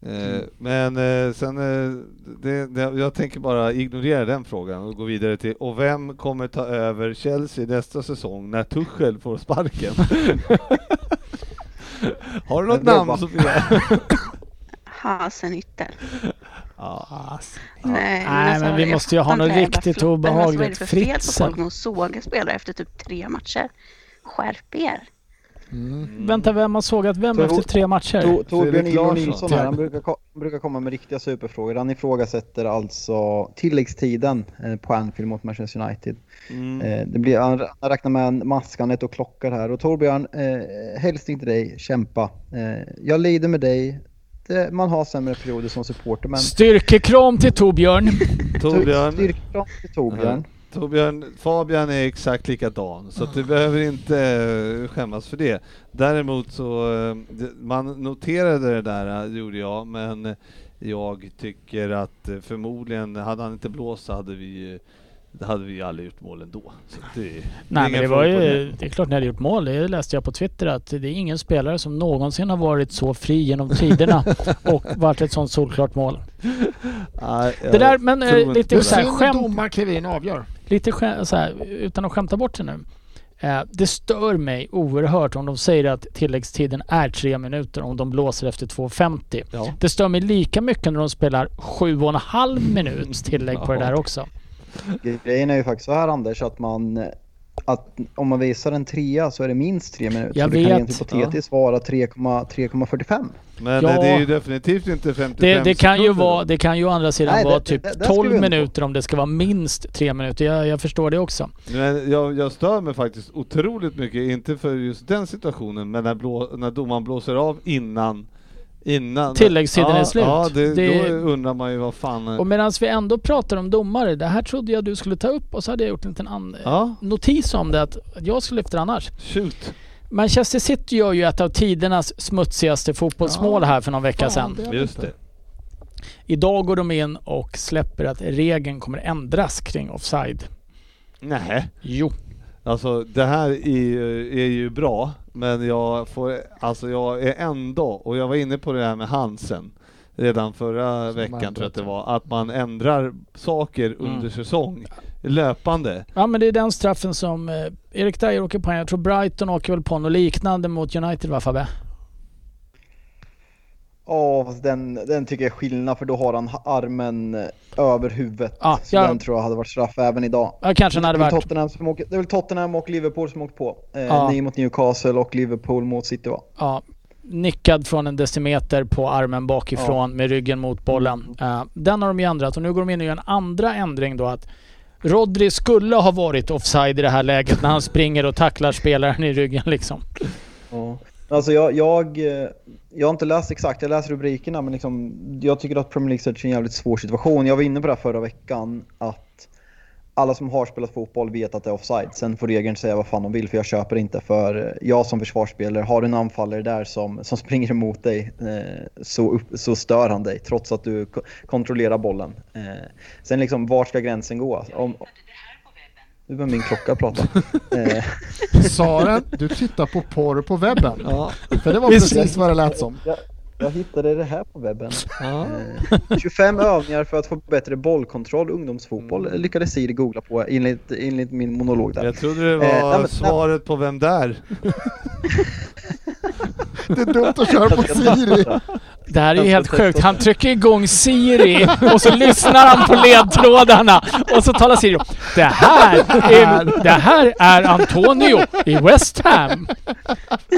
Mm. Men eh, sen, eh, det, det, jag tänker bara ignorera den frågan och gå vidare till, och vem kommer ta över Chelsea nästa säsong när Tuchel får sparken? Har du något namn bara- Sofia? Hasenhüttel. Ja. Alltså. Nej, Nej, alltså, men vi måste ju ha något riktigt floppen. Alltså, Vad är det obehagligt. för fel på folk med att såga spelare efter typ tre matcher? Skärp er. Mm. Vänta, vem har sågat vem Så- efter tre matcher? Tor- Torbjörn Ilo. Nilsson här, han brukar, ko- brukar komma med riktiga superfrågor. Han ifrågasätter alltså tilläggstiden eh, på Anfield mot Manchester United. Mm. Eh, det blir, han, han räknar med en maskandet och klockar här. Och Torbjörn, eh, hälsning till dig, kämpa. Eh, jag lider med dig. Det, man har sämre perioder som supporter men Styrkekram till Torbjörn. Torbjörn, styrkekram till Torbjörn. Torbjörn, Fabian är exakt likadan, så du behöver inte eh, skämmas för det. Däremot så, eh, man noterade det där, eh, gjorde jag, men jag tycker att förmodligen, hade han inte blåst så hade vi det hade vi ju aldrig gjort mål ändå. Så det, Nej men det var ju, det är klart ni hade gjort mål. Det läste jag på Twitter att det är ingen spelare som någonsin har varit så fri genom tiderna och varit ett sånt solklart mål. Nej, Det där, men lite på Det så det. är här, synd skämt, domaren klev in och avgör. Lite så här, utan att skämta bort sig nu. Eh, det stör mig oerhört om de säger att tilläggstiden är tre minuter om de blåser efter 2.50. Ja. Det stör mig lika mycket när de spelar sju och en halv minuts tillägg på det där också. Grejen är ju faktiskt så här Anders att man att om man visar en trea så är det minst tre minuter. Jag så det kan vet. rent hypotetiskt vara 3,- 3,45. Men Ja. det är ju definitivt inte 55 Det, det, kan ju sekunder. vara, det kan ju å andra sidan Nej, vara det- typ det- det ska 12 vi undgå. minuter om det ska vara minst tre minuter. Jag, jag förstår det också. Men jag, jag stör mig faktiskt otroligt mycket, inte för just den situationen, men när, blå, när domaren blåser av innan innan Tilläggstiden ja, är slut. Ja, det, Det- då undrar man ju vad fan... Och medan vi ändå pratar om domare, det här trodde jag du skulle ta upp och så hade jag gjort en liten an- Ja, notis om det att jag skulle lyfta det annars. shoot. Manchester City gör ju ett av tidernas smutsigaste fotbollsmål Ja, här för någon vecka Fan, sedan. Just det. Idag går de in och släpper att regeln kommer ändras kring offside. Nej, Jo. alltså det här är, ju- är ju bra, men jag får, alltså jag är ändå, och jag var inne på det här med Hansen redan förra Som veckan tror jag att det det. var, att man ändrar saker under Mm. säsong, löpande. Ja men det är den straffen som eh, Erik Dyer åker på. Jag tror Brighton åker väl på något liknande mot United va Fabbe? Ja, den, den tycker jag är skillnad för då har han armen över huvudet. Ja, så jag- den tror jag hade varit straff även idag. Ja kanske den hade varit. Tottenham som åker, det är väl Tottenham och Liverpool som åkt på. Eh, Ja. Ni mot Newcastle och Liverpool mot City va? Ja, nickad från en decimeter på armen bakifrån med ryggen mot bollen. Eh, den har de ju ändrat och nu går de in och gör en andra ändring då att Rodri skulle ha varit offside i det här läget när han springer och tacklar spelaren i ryggen liksom. Ja. Alltså jag, jag, eh, jag har inte läst exakt, jag läser rubrikerna men liksom, jag tycker att Premier League sätter en jävligt svår situation. Jag var inne på det här förra veckan att alla som har spelat fotboll vet att det är offside. Sen får regeln säga vad fan de vill för jag köper inte. För eh, jag som försvarsspelare, har du en anfallare där som, som springer emot dig eh, så, upp, så stör han dig trots att du kontrollerar bollen. Sen liksom, var ska gränsen gå? Om, nu börjar min klocka prata. Eh, Saren, du tittar på porr på webben. Ja. För det var precis vad det lät som. jag, jag hittade det här på webben. Ja. Eh, 25 övningar för att få bättre bollkontroll ungdomsfotboll Mm. lyckades Siri googla på enligt, enligt min monolog där. Jag trodde det var Eh, nej, men- svaret på Vem där? Det är dumt att köra på Siri. Det här är ju helt sjukt. Han trycker igång Siri och så lyssnar han på ledtrådarna och så talar Siri om, Det här är, det här är Antonio i West Ham.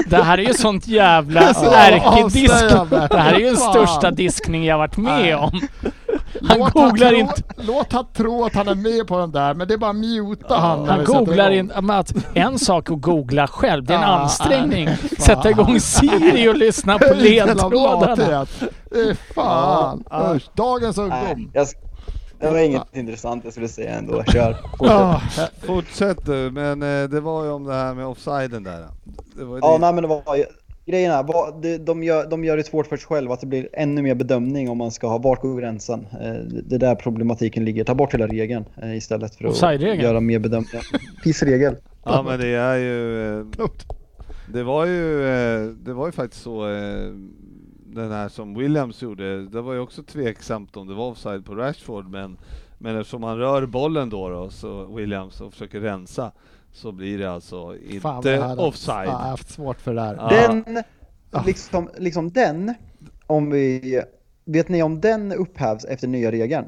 Det här är ju sånt jävla ärkedisk. Det här är ju den största diskning jag varit med om. Han Låt googlar tro, inte. Låt han tro att han är med på den där, men det är bara muta han Han googlar inte. men att En sak att googla själv, det är en Ah, ansträngning. nej, Sätta igång Siri och lyssna på ledtrådarna. Fan, Ja. usch. Dagens ungdom. det var inget intressant jag skulle säga ändå. Kör. Ah, Fortsätt du, men eh, det var ju om det här med offsiden där. Det var ju Ja, det. nej men det var Grejen är, vad- det- de gör, de gör det svårt för sig själva att det blir ännu mer bedömning om man ska ha vart går gränsen. Eh, Det är där problematiken ligger. Ta bort hela regeln eh, istället för att göra mer bedömningar. Pissregel. Ja men det är ju... eh. Det var ju, det var ju faktiskt så, den här som Williams gjorde, det var ju också tveksamt om det var offside på Rashford, men, men eftersom han rör bollen då, då så Williams och försöker rensa, så blir det alltså Fan, inte jag hade- offside. Ja, jag har haft svårt för det där. Ja. Den, Ah. liksom, liksom den, om vi, vet ni om den upphävs efter nya regeln?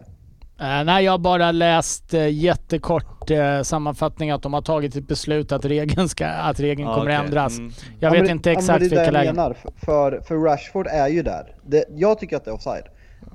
Eh, nej, jag har bara läst uh, jättekort uh, sammanfattning att de har tagit ett beslut att regeln, ska, att regeln Ja, kommer okej. ändras. Mm. Jag Ja, vet men inte det- ja, men exakt det är det vilka jag lägen. menar, för, för Rashford är ju där. Det, jag tycker att det är offside.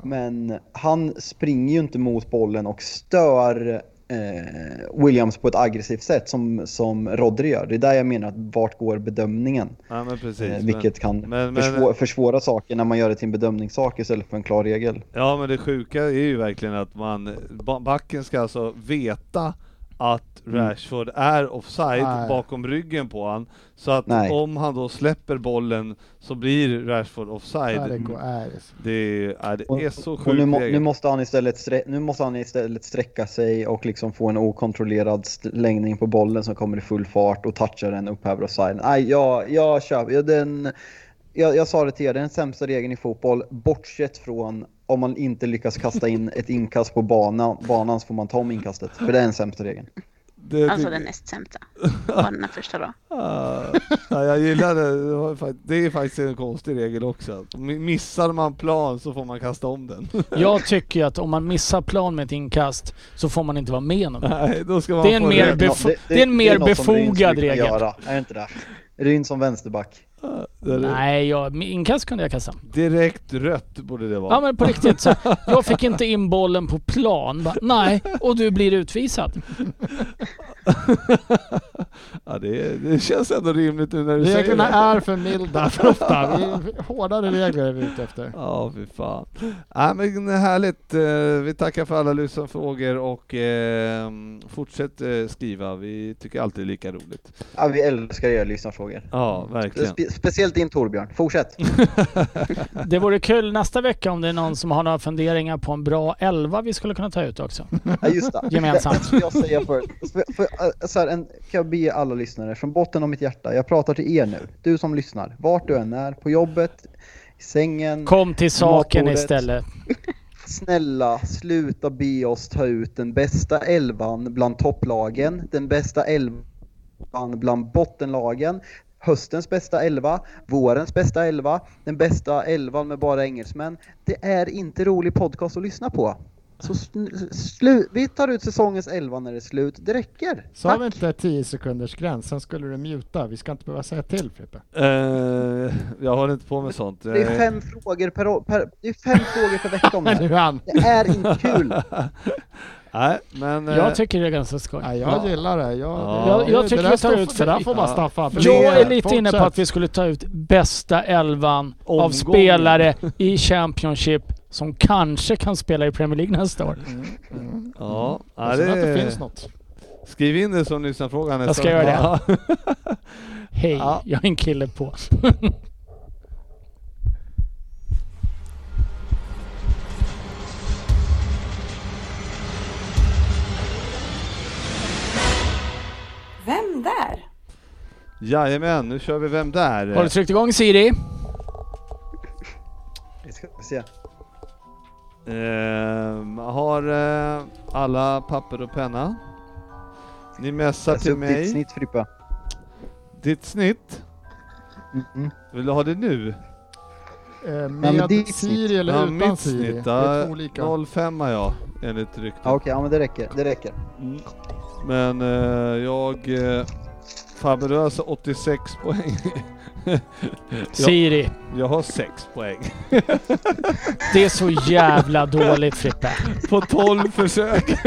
Men han springer ju inte mot bollen och stör eh, Williams på ett aggressivt sätt som, som Rodri gör. Det är där jag menar att vart går bedömningen? Ja men precis. Eh, men- vilket kan men- men- försvå- försvåra saker när man gör det till en bedömningssak istället för en klar regel. Ja men det sjuka är ju verkligen att man, ba- backen ska alltså veta att Mm. Rashford är offside Nej. bakom ryggen på han. Så att Nej. om han då släpper bollen så blir Rashford offside. Ja, det går, är det. Är, det Och, är så och sjukt nu, må, nu, måste han istället strä, nu måste han istället sträcka sig och liksom få en okontrollerad längning på bollen som kommer i full fart och touchar den upphäver offside. Nej, jag, jag köper ja, den. Jag, jag sa det till er, det är den sämsta regeln i fotboll, bortsett från om man inte lyckas kasta in ett inkast på banan, banan så får man ta om inkastet. För det är den sämsta regeln. Det, Alltså det- den näst sämsta. Var den första då? Ah, ja, jag gillar det. Det, det är faktiskt en konstig regel också. Mi- Missar man plan så får man kasta om den. Jag tycker att om man missar plan med ett inkast så får man inte vara med någon. Nej, då ska man Det är en mer rätt. bef- det är en mer befogad regel. Göra. Är det inte det? Ryn som vänsterback. Nej, jag, inkast kunde jag kasta. Direkt rött borde det vara. Ja men på riktigt. Så, jag fick inte in bollen på plan. Bara, nej, och du blir utvisad. Ja, det, det känns ändå rimligt nu när du säger Reglerna det. är för milda för ofta. Vi hårdare regler är vi ute efter. Ja, fy fan. Ja, men härligt. Eh, Vi tackar för alla lyssnarfrågor och eh, fortsätt skriva. Vi tycker alltid det är lika roligt. Ja, vi älskar era lyssnarfrågor. Ja, verkligen. Spe speciellt din Torbjörn. Fortsätt. Det vore kul nästa vecka om det är någon som har några funderingar på en bra elva vi skulle kunna ta ut också. Ja, just det. Gemensamt. Det ska jag säga för, för, för, så här, en, kan jag be alla lyssnare från botten av mitt hjärta, jag pratar till er nu, du som lyssnar, vart du än är, på jobbet, i sängen, Kom till saken Matbordet. istället. snälla sluta be oss ta ut den bästa elvan bland topplagen, den bästa elvan bland bottenlagen, höstens bästa elva, vårens bästa elva, den bästa elvan med bara engelsmän. Det är inte rolig podcast att lyssna på. Så sl- slu- vi tar ut säsongens elva när det är slut. Det räcker. Så har Tack. vi inte 10 sekunders gräns, sen skulle du muta. Vi ska inte behöva säga till Frippe. Eh, jag håller inte på med sånt. Det är Eh, fem frågor per, per, det är fem frågor per vecka om det här. Det är inte kul. Nej, men... eh, Jag tycker det är ganska skoj. Ja, jag gillar det. Jag, Ja. Jag- jag tycker vi tar ut Det för- där får man Ja. Staffan. Jag är Fortsätt. lite inne på att vi skulle ta ut bästa elvan av Omgången. spelare i Championship som kanske kan spela i Premier League nästa år. Mm, mm. Ja, ja Och sen att det det, finns något. skriv in det som lyssnarfråga nästa Jag ska göra det. Ja. Hej, Ja. jag är en kille på. Vem där? Jajamän, nu kör vi Vem där? Har du tryckt igång Siri? Vi ska se. Ehm, har eh, alla papper och penna? Ni messar Läs till mig. ditt snitt Frippe. Ditt snitt? Mm. Vill du ha det nu? Eh, men Med ditt Siri snitt. eller Ja, utan mitt Siri. snitt, det är ja, två olika. 05 har jag enligt ryktet. Ja, Okej, ja men det räcker. Det räcker. Men eh, jag... Eh, fabulösa 86 poäng. Siri. jag har 6 poäng. Det är så jävla dåligt Frippe. På 12 försök.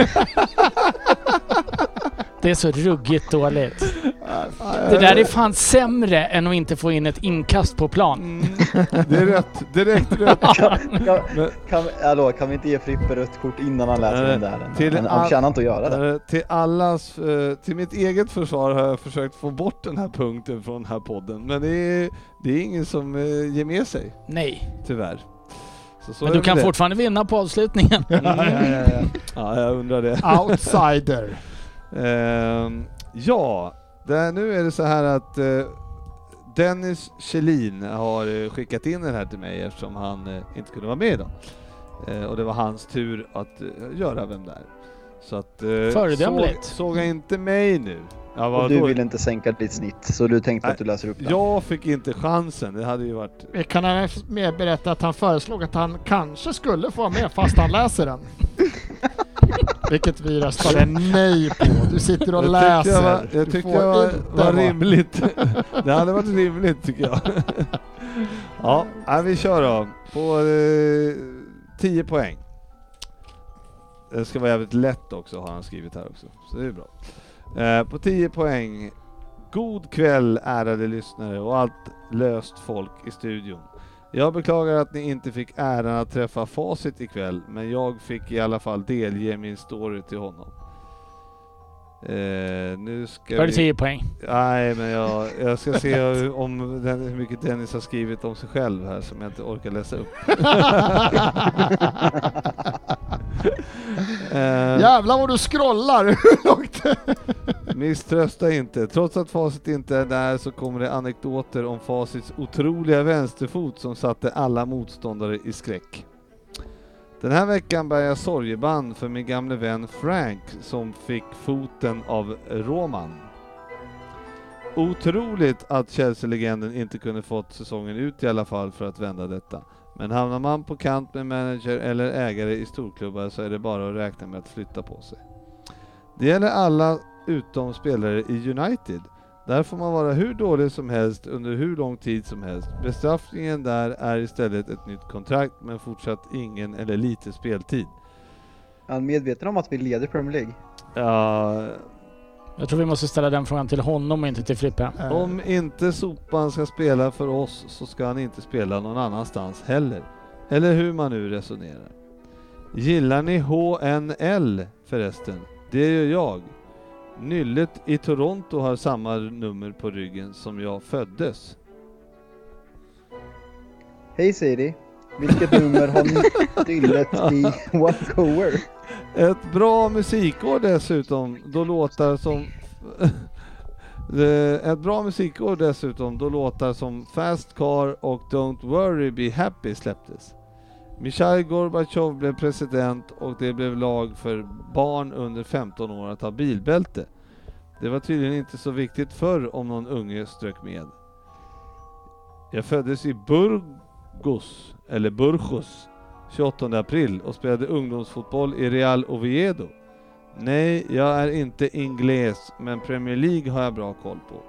Det är så ruggigt dåligt. Det där är fan sämre än att inte få in ett inkast på plan. Mm, det är rätt. Direkt rätt. Kan, kan, kan, vi- hallå, kan vi inte ge Frippe rött kort innan han läser den där? till Han, han förtjänar inte att göra det. Eh, Till allas, eh, till mitt eget försvar har jag försökt få bort den här punkten från den här podden. Men det är, det är ingen som eh, ger med sig, Nej. tyvär. Så, så Men du kan det. fortfarande vinna på avslutningen. Ja, ja, ja, ja. Ja, jag undrar det. Outsider. Ehm, ja, det, nu är det så här att eh, Dennis Kjellin har eh, skickat in den här till mig eftersom han eh, inte kunde vara med idag. Och det var hans tur att göra Vem där? Så att... Föredömligt. Såg, såg jag inte mig nu? Ja, Och du då? vill inte sänka ditt snitt, så du tänkte Nej, att du läser upp den? Jag fick inte chansen, det hade ju varit... Vi kan även mer berätta att han föreslog att han kanske skulle få vara med fast han läser den. Vilket vi röstade nej på. Du sitter och Jag läser. tyckte jag var, jag tyckte jag var, var rimligt. det hade varit rimligt tycker jag. ja, vi kör då. På eh, 10 poäng. Det ska vara jävligt lätt också har han skrivit här också. Så det är bra. Eh, på 10 poäng. God kväll ärade lyssnare och allt löst folk i studion. Jag beklagar att ni inte fick äran att träffa Facit ikväll, men jag fick i alla fall delge min story till honom. Eh, nu ska det vi... 10 poäng. Nej, men jag, jag ska se hur- om den, hur mycket Dennis har skrivit om sig själv här som jag inte orkar läsa upp. eh, Jävlar vad du scrollar! Misströsta inte. Trots att facit inte är där så kommer det anekdoter om facits otroliga vänsterfot som satte alla motståndare i skräck. Den här veckan bär jag sorgeband för min gamle vän Frank som fick foten av Roman. Otroligt att Chelsea-legenden inte kunde fått säsongen ut i alla fall för att vända detta. Men hamnar man på kant med manager eller ägare i storklubbar så är det bara att räkna med att flytta på sig. Det gäller alla utom spelare i United. Där får man vara hur dålig som helst under hur lång tid som helst. Bestraffningen där är istället ett nytt kontrakt men fortsatt ingen eller lite speltid. Är han medveten om att vi leder Premier League? Ja, Jag tror vi måste ställa den frågan till honom och inte till Frippe. om inte Sopan ska spela för oss så ska han inte spela någon annanstans heller. Eller hur man nu resonerar. Gillar ni HNL förresten? Det gör jag. Nyllet i Toronto har samma nummer på ryggen som jag föddes. Hej Siri, vilket nummer har nyllet i Vancouver? Ett bra musikår dessutom, då låtar som... Eh, ett bra musikår dessutom, då låtar som Fast Car och Don't Worry Be Happy släpptes. Mikhail Gorbatjov blev president och det blev lag för barn under 15 år att ha bilbälte. Det var tydligen inte så viktigt förr om någon unge strök med. Jag föddes i Burgos, eller Burgos, 28 april och spelade ungdomsfotboll i Real Oviedo. Nej, jag är inte ingles, men Premier League har jag bra koll på.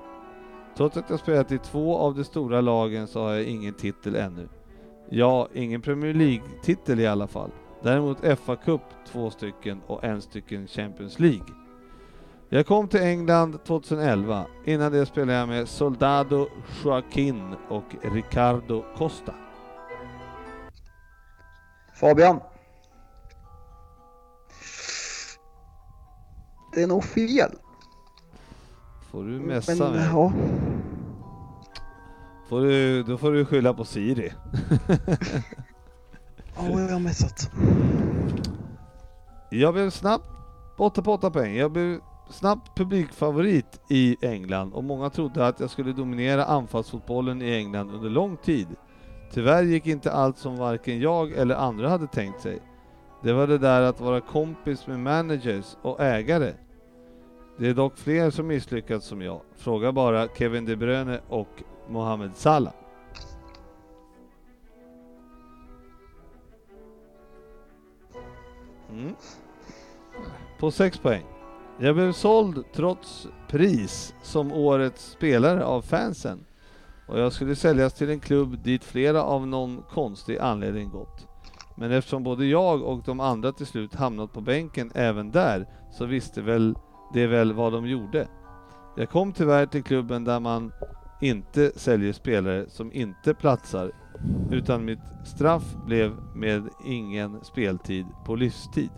Trots att jag spelat i två av de stora lagen så har jag ingen titel ännu. Ja, ingen Premier League-titel i alla fall. Däremot FA Cup två stycken och en stycken Champions League. Jag kom till England 2011. Innan det spelade jag med Soldado Joaquin och Ricardo Costa. Fabian. Det är nog fel. Får du messa mig? ja. Får du, då får du skylla på Siri. Ja, jag har messat. Jag blev snabbt 8 på 8 poäng. Jag blev snabbt publikfavorit i England och många trodde att jag skulle dominera anfallsfotbollen i England under lång tid. Tyvärr gick inte allt som varken jag eller andra hade tänkt sig. Det var det där att vara kompis med managers och ägare. Det är dock fler som misslyckats som jag. Fråga bara Kevin De Bruyne och Mohamed Salah. Mm. På 6 poäng. Jag blev såld trots pris som årets spelare av fansen. Och jag skulle säljas till en klubb dit flera av någon konstig anledning gått. Men eftersom både jag och de andra till slut hamnat på bänken även där så visste väl det väl vad de gjorde. Jag kom tyvärr till klubben där man inte säljer spelare som inte platsar utan mitt straff blev med ingen speltid på livstid.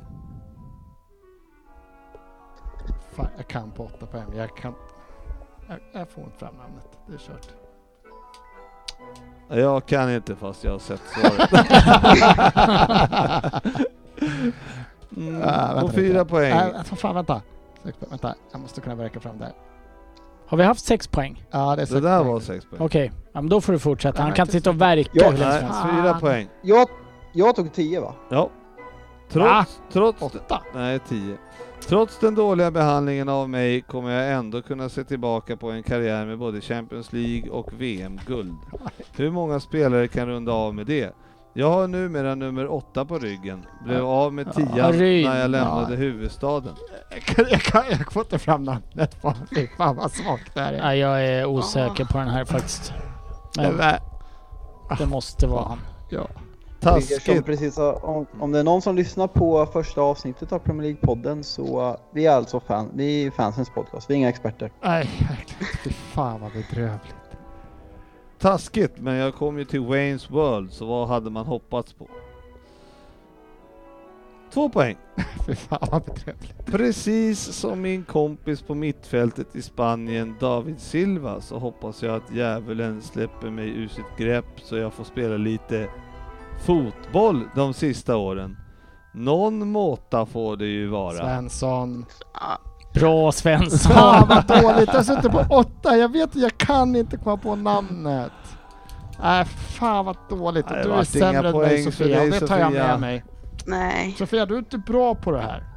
Fan, jag kan på 8 poäng. Jag kan... Jag, jag får inte fram namnet. Det är kört. Jag kan inte fast jag har sett svaret. mm, Ah, på fyra lite. poäng. Äh, fan, vänta. Sex poäng. Vänta, jag måste kunna verka fram där. Har vi haft sex poäng? Ja, det är Det sex där poäng. var sex poäng. Okej, ja, men då får du fortsätta. Han kan sitta och verka Ja, hur länge som Nej, fyra poäng. Jag, jag tog 10 va? Ja. Va? Trots, trots, Åtta. nej 10. Trots den dåliga behandlingen av mig kommer jag ändå kunna se tillbaka på en karriär med både Champions League och VM-guld. Hur många spelare kan runda av med det? Jag har numera nummer åtta på ryggen. Blev av med tian Ja, när jag lämnade Ja. huvudstaden. Jag, kan, jag, kan, jag får inte fram namnet på Fy fan vad svagt det här är. Jag är osäker på den här faktiskt. Men Nej, det måste vara han. Ja. Som Taskigt. precis har, om, om det är någon som lyssnar på första avsnittet av Premier League-podden så uh, vi är alltså fan, vi är fansens podcast, vi är inga experter. Nej, verkligen. Fy fan vad bedrövligt. Taskigt, men jag kom ju till Wayne's World, så vad hade man hoppats på? Två poäng. Fy fan vad bedrövligt. Precis som min kompis på mittfältet i Spanien, David Silva, så hoppas jag att djävulen släpper mig ur sitt grepp så jag får spela lite fotboll de sista åren. Någon måtta får det ju vara. Svensson. Bra Svensson! Fan vad dåligt. Jag sitter på åtta. Jag vet jag kan inte komma på namnet. Nej, fan vad dåligt. Nej, du är sämre än mig Sofia. det tar jag med mig. nej. Sofia, du är inte bra på det här.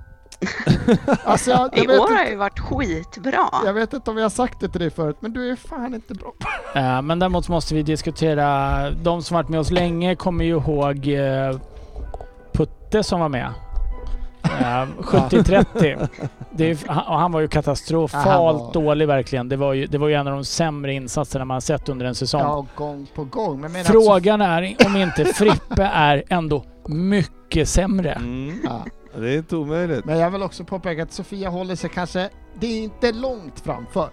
Alltså jag, jag, I år har ju varit skitbra. jag vet inte om jag har sagt det till dig förut, men du är fan inte bra Eh, men däremot måste vi diskutera, de som varit med oss länge kommer ju ihåg eh, Putte som var med. Eh, 70-30. Det är, ju- han, och han var ju katastrofalt var- dålig verkligen. Det var, ju, det var ju en av de sämre insatserna man sett under en säsong. Ja, gång på gång. Frågan är om inte Frippe är ändå mycket sämre. Mm. Det är inte omöjligt. Men jag vill också påpeka att Sofia håller sig kanske, det är inte långt framför.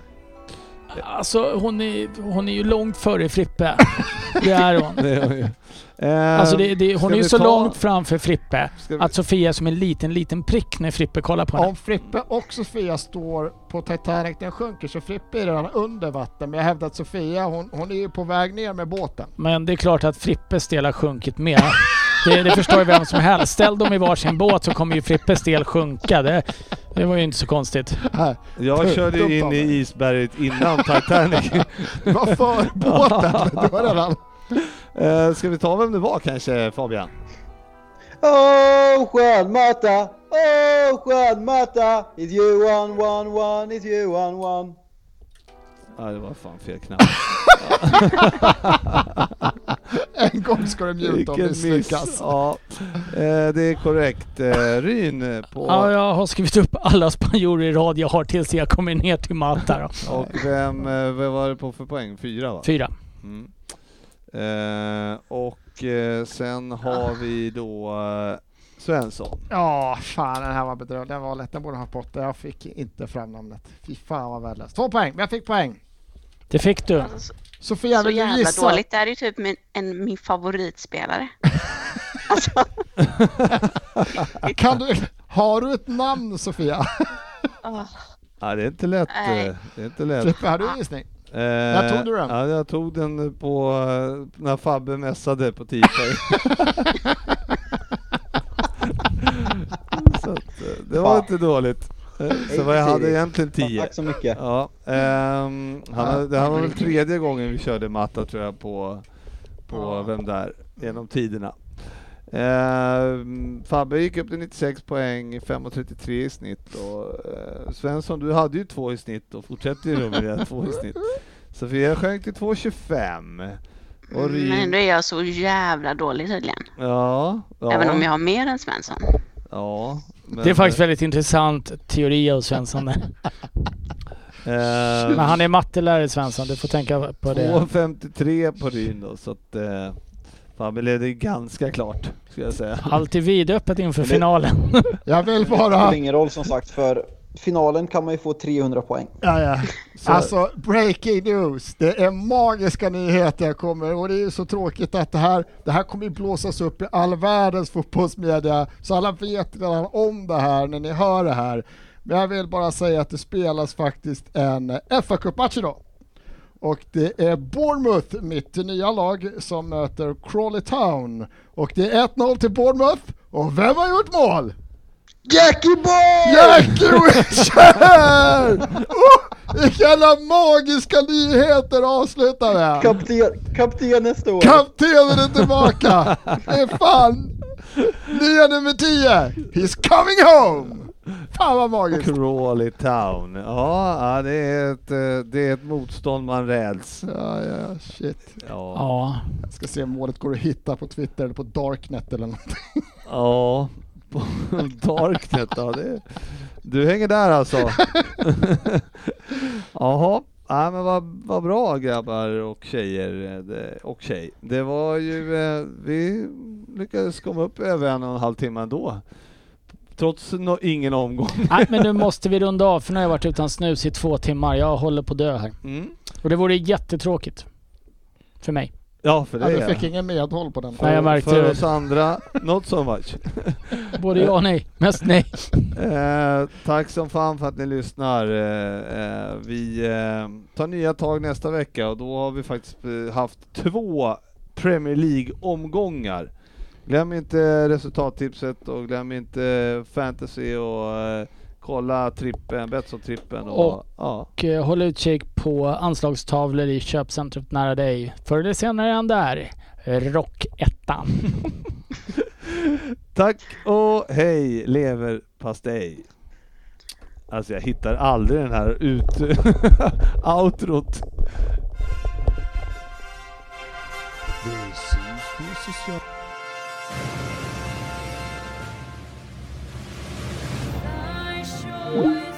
Alltså hon är, hon är ju långt före Frippe. Det är hon. Det är hon ju. Eh, Alltså det, det, hon ska är ju så ta- långt framför Frippe vi- att Sofia är som en liten, liten prick när Frippe kollar på henne. Om Frippe och Sofia står på Titanic, den sjunker, så Frippe är redan under vatten. Men jag hävdar att Sofia, hon, hon är ju på väg ner med båten. Men det är klart att Frippes del har sjunkit med. Det, det förstår ju vem som helst. Ställ dem i varsin båt så kommer ju Frippes del sjunka. Det, det var ju inte så konstigt. Här, Jag körde ju in i isberget innan Titanic. Du var för båten. Du var redan... eh, ska vi ta vem det var kanske Fabian? Oh Juan Mata, oh Juan Mata, it's you one one one, it's you one one. Ja, det var fan fel knapp. En gång ska du mjuta om misslyckas. Ja, eh, det är korrekt. Eh, Ryn på... Ja, jag har skrivit upp alla spanjorer i rad jag har tills jag kommer ner till Mata då. Och vem, eh, vad var det på för poäng? Fyra va? Fyra. Mm. Eh, och eh, sen har vi då eh, Svensson. Ja, fan den här var bedrövlig. Den var lätt. Den borde ha fått åtta. Jag fick inte fram namnet. Fy fan vad värdelöst. Två poäng, men jag fick poäng. Det fick du. Alltså, så, Sofia, så vill du jävla gissa? dåligt. Det här är ju typ min, en, min favoritspelare. alltså, Kan du, har du ett namn Sofia? åh. Ja, det är inte lätt. Nej. eh, Det är inte lätt. Frippe, har du en gissning? Eh, När tog du den? Ja, jag tog den på eh, när Fabbe mässade på. Så att, eh, det var inte dåligt. Eh, Så vad jag hade egentligen Fan, 10. Tack så mycket. Ja, ehm, han, det här var väl tredje gången vi körde matta tror jag på, på Ja. Vem där? Genom tiderna. Ehm, Fabbe gick upp till 96 poäng, 5,33 i snitt och eh, Svensson du hade ju två i snitt och fortsätter ju med det, två i snitt. Sofia sjönk till 2,25. Och Men då är jag så jävla dålig tydligen. ja, ja, Även om jag har mer än Svensson. Ja, men, Det är faktiskt väldigt intressant teori av Svensson. där. eh, Men han är mattelärare Svensson, du får tänka på det. 2,53 på Ryn då, så att eh, Fabbe leder ganska klart, skulle jag säga. Alltid vidöppet inför Men det- finalen. Jag vill Det spelar bara... ingen roll som sagt för finalen kan man ju få 300 poäng. Ja, ja. Så- Alltså, breaking news. Det är magiska nyheter jag kommer och det är ju så tråkigt att det här, det här kommer ju blåsas upp i all världens fotbollsmedia så alla vet redan om det här när ni hör det här. Men jag vill bara säga att det spelas faktiskt en fa Cup-match idag. Och det är Bournemouth, mitt nya lag, som möter Crawley Town. Och det är 1-0 till Bournemouth. Och vem har gjort mål? Jackie Boy! Jackie Wilshere! oh, Vilka jävla magiska nyheter avslutar med! Kapten, kapten nästa år. Kaptenen är tillbaka! Det är fan nya nummer 10! He's coming home! Fan vad magiskt! Crawley Town. Ja, ja, det, är ett, eh, det är ett motstånd man räds. Ja, ja, shit. Ja. Ja, Jag ska se om målet går att hitta på Twitter eller på Darknet eller något. Ja, på Darknet ja, det, Du hänger där alltså? Jaha, ja, men vad, vad bra grabbar och tjejer det, och tjej. Det var ju, eh, vi lyckades komma upp över en och en halv timme ändå. Trots no, ingen omgång. Nej, men nu måste vi runda av för nu har jag varit utan snus i två timmar. Jag håller på att dö här. Mm. Och det vore jättetråkigt. För mig. Ja, för Ja, det du är fick ingen medhåll på den. Nej, jag märkte För det. oss andra, not so much. Både ja och nej. Mest nej. Eh, tack som fan för att ni lyssnar. Eh, eh, vi eh, tar nya tag nästa vecka och då har vi faktiskt haft två Premier League-omgångar. Glöm inte resultattipset och glöm inte fantasy och kolla trippen, Betsson-trippen. Och, Och- ja. Eh, håll utkik på anslagstavlor i köpcentret nära dig. Förr eller senare är han där. Rockettan. Tack och hej leverpastej. Alltså jag hittar aldrig den här ut outrot. This is the social- Thy Thank you.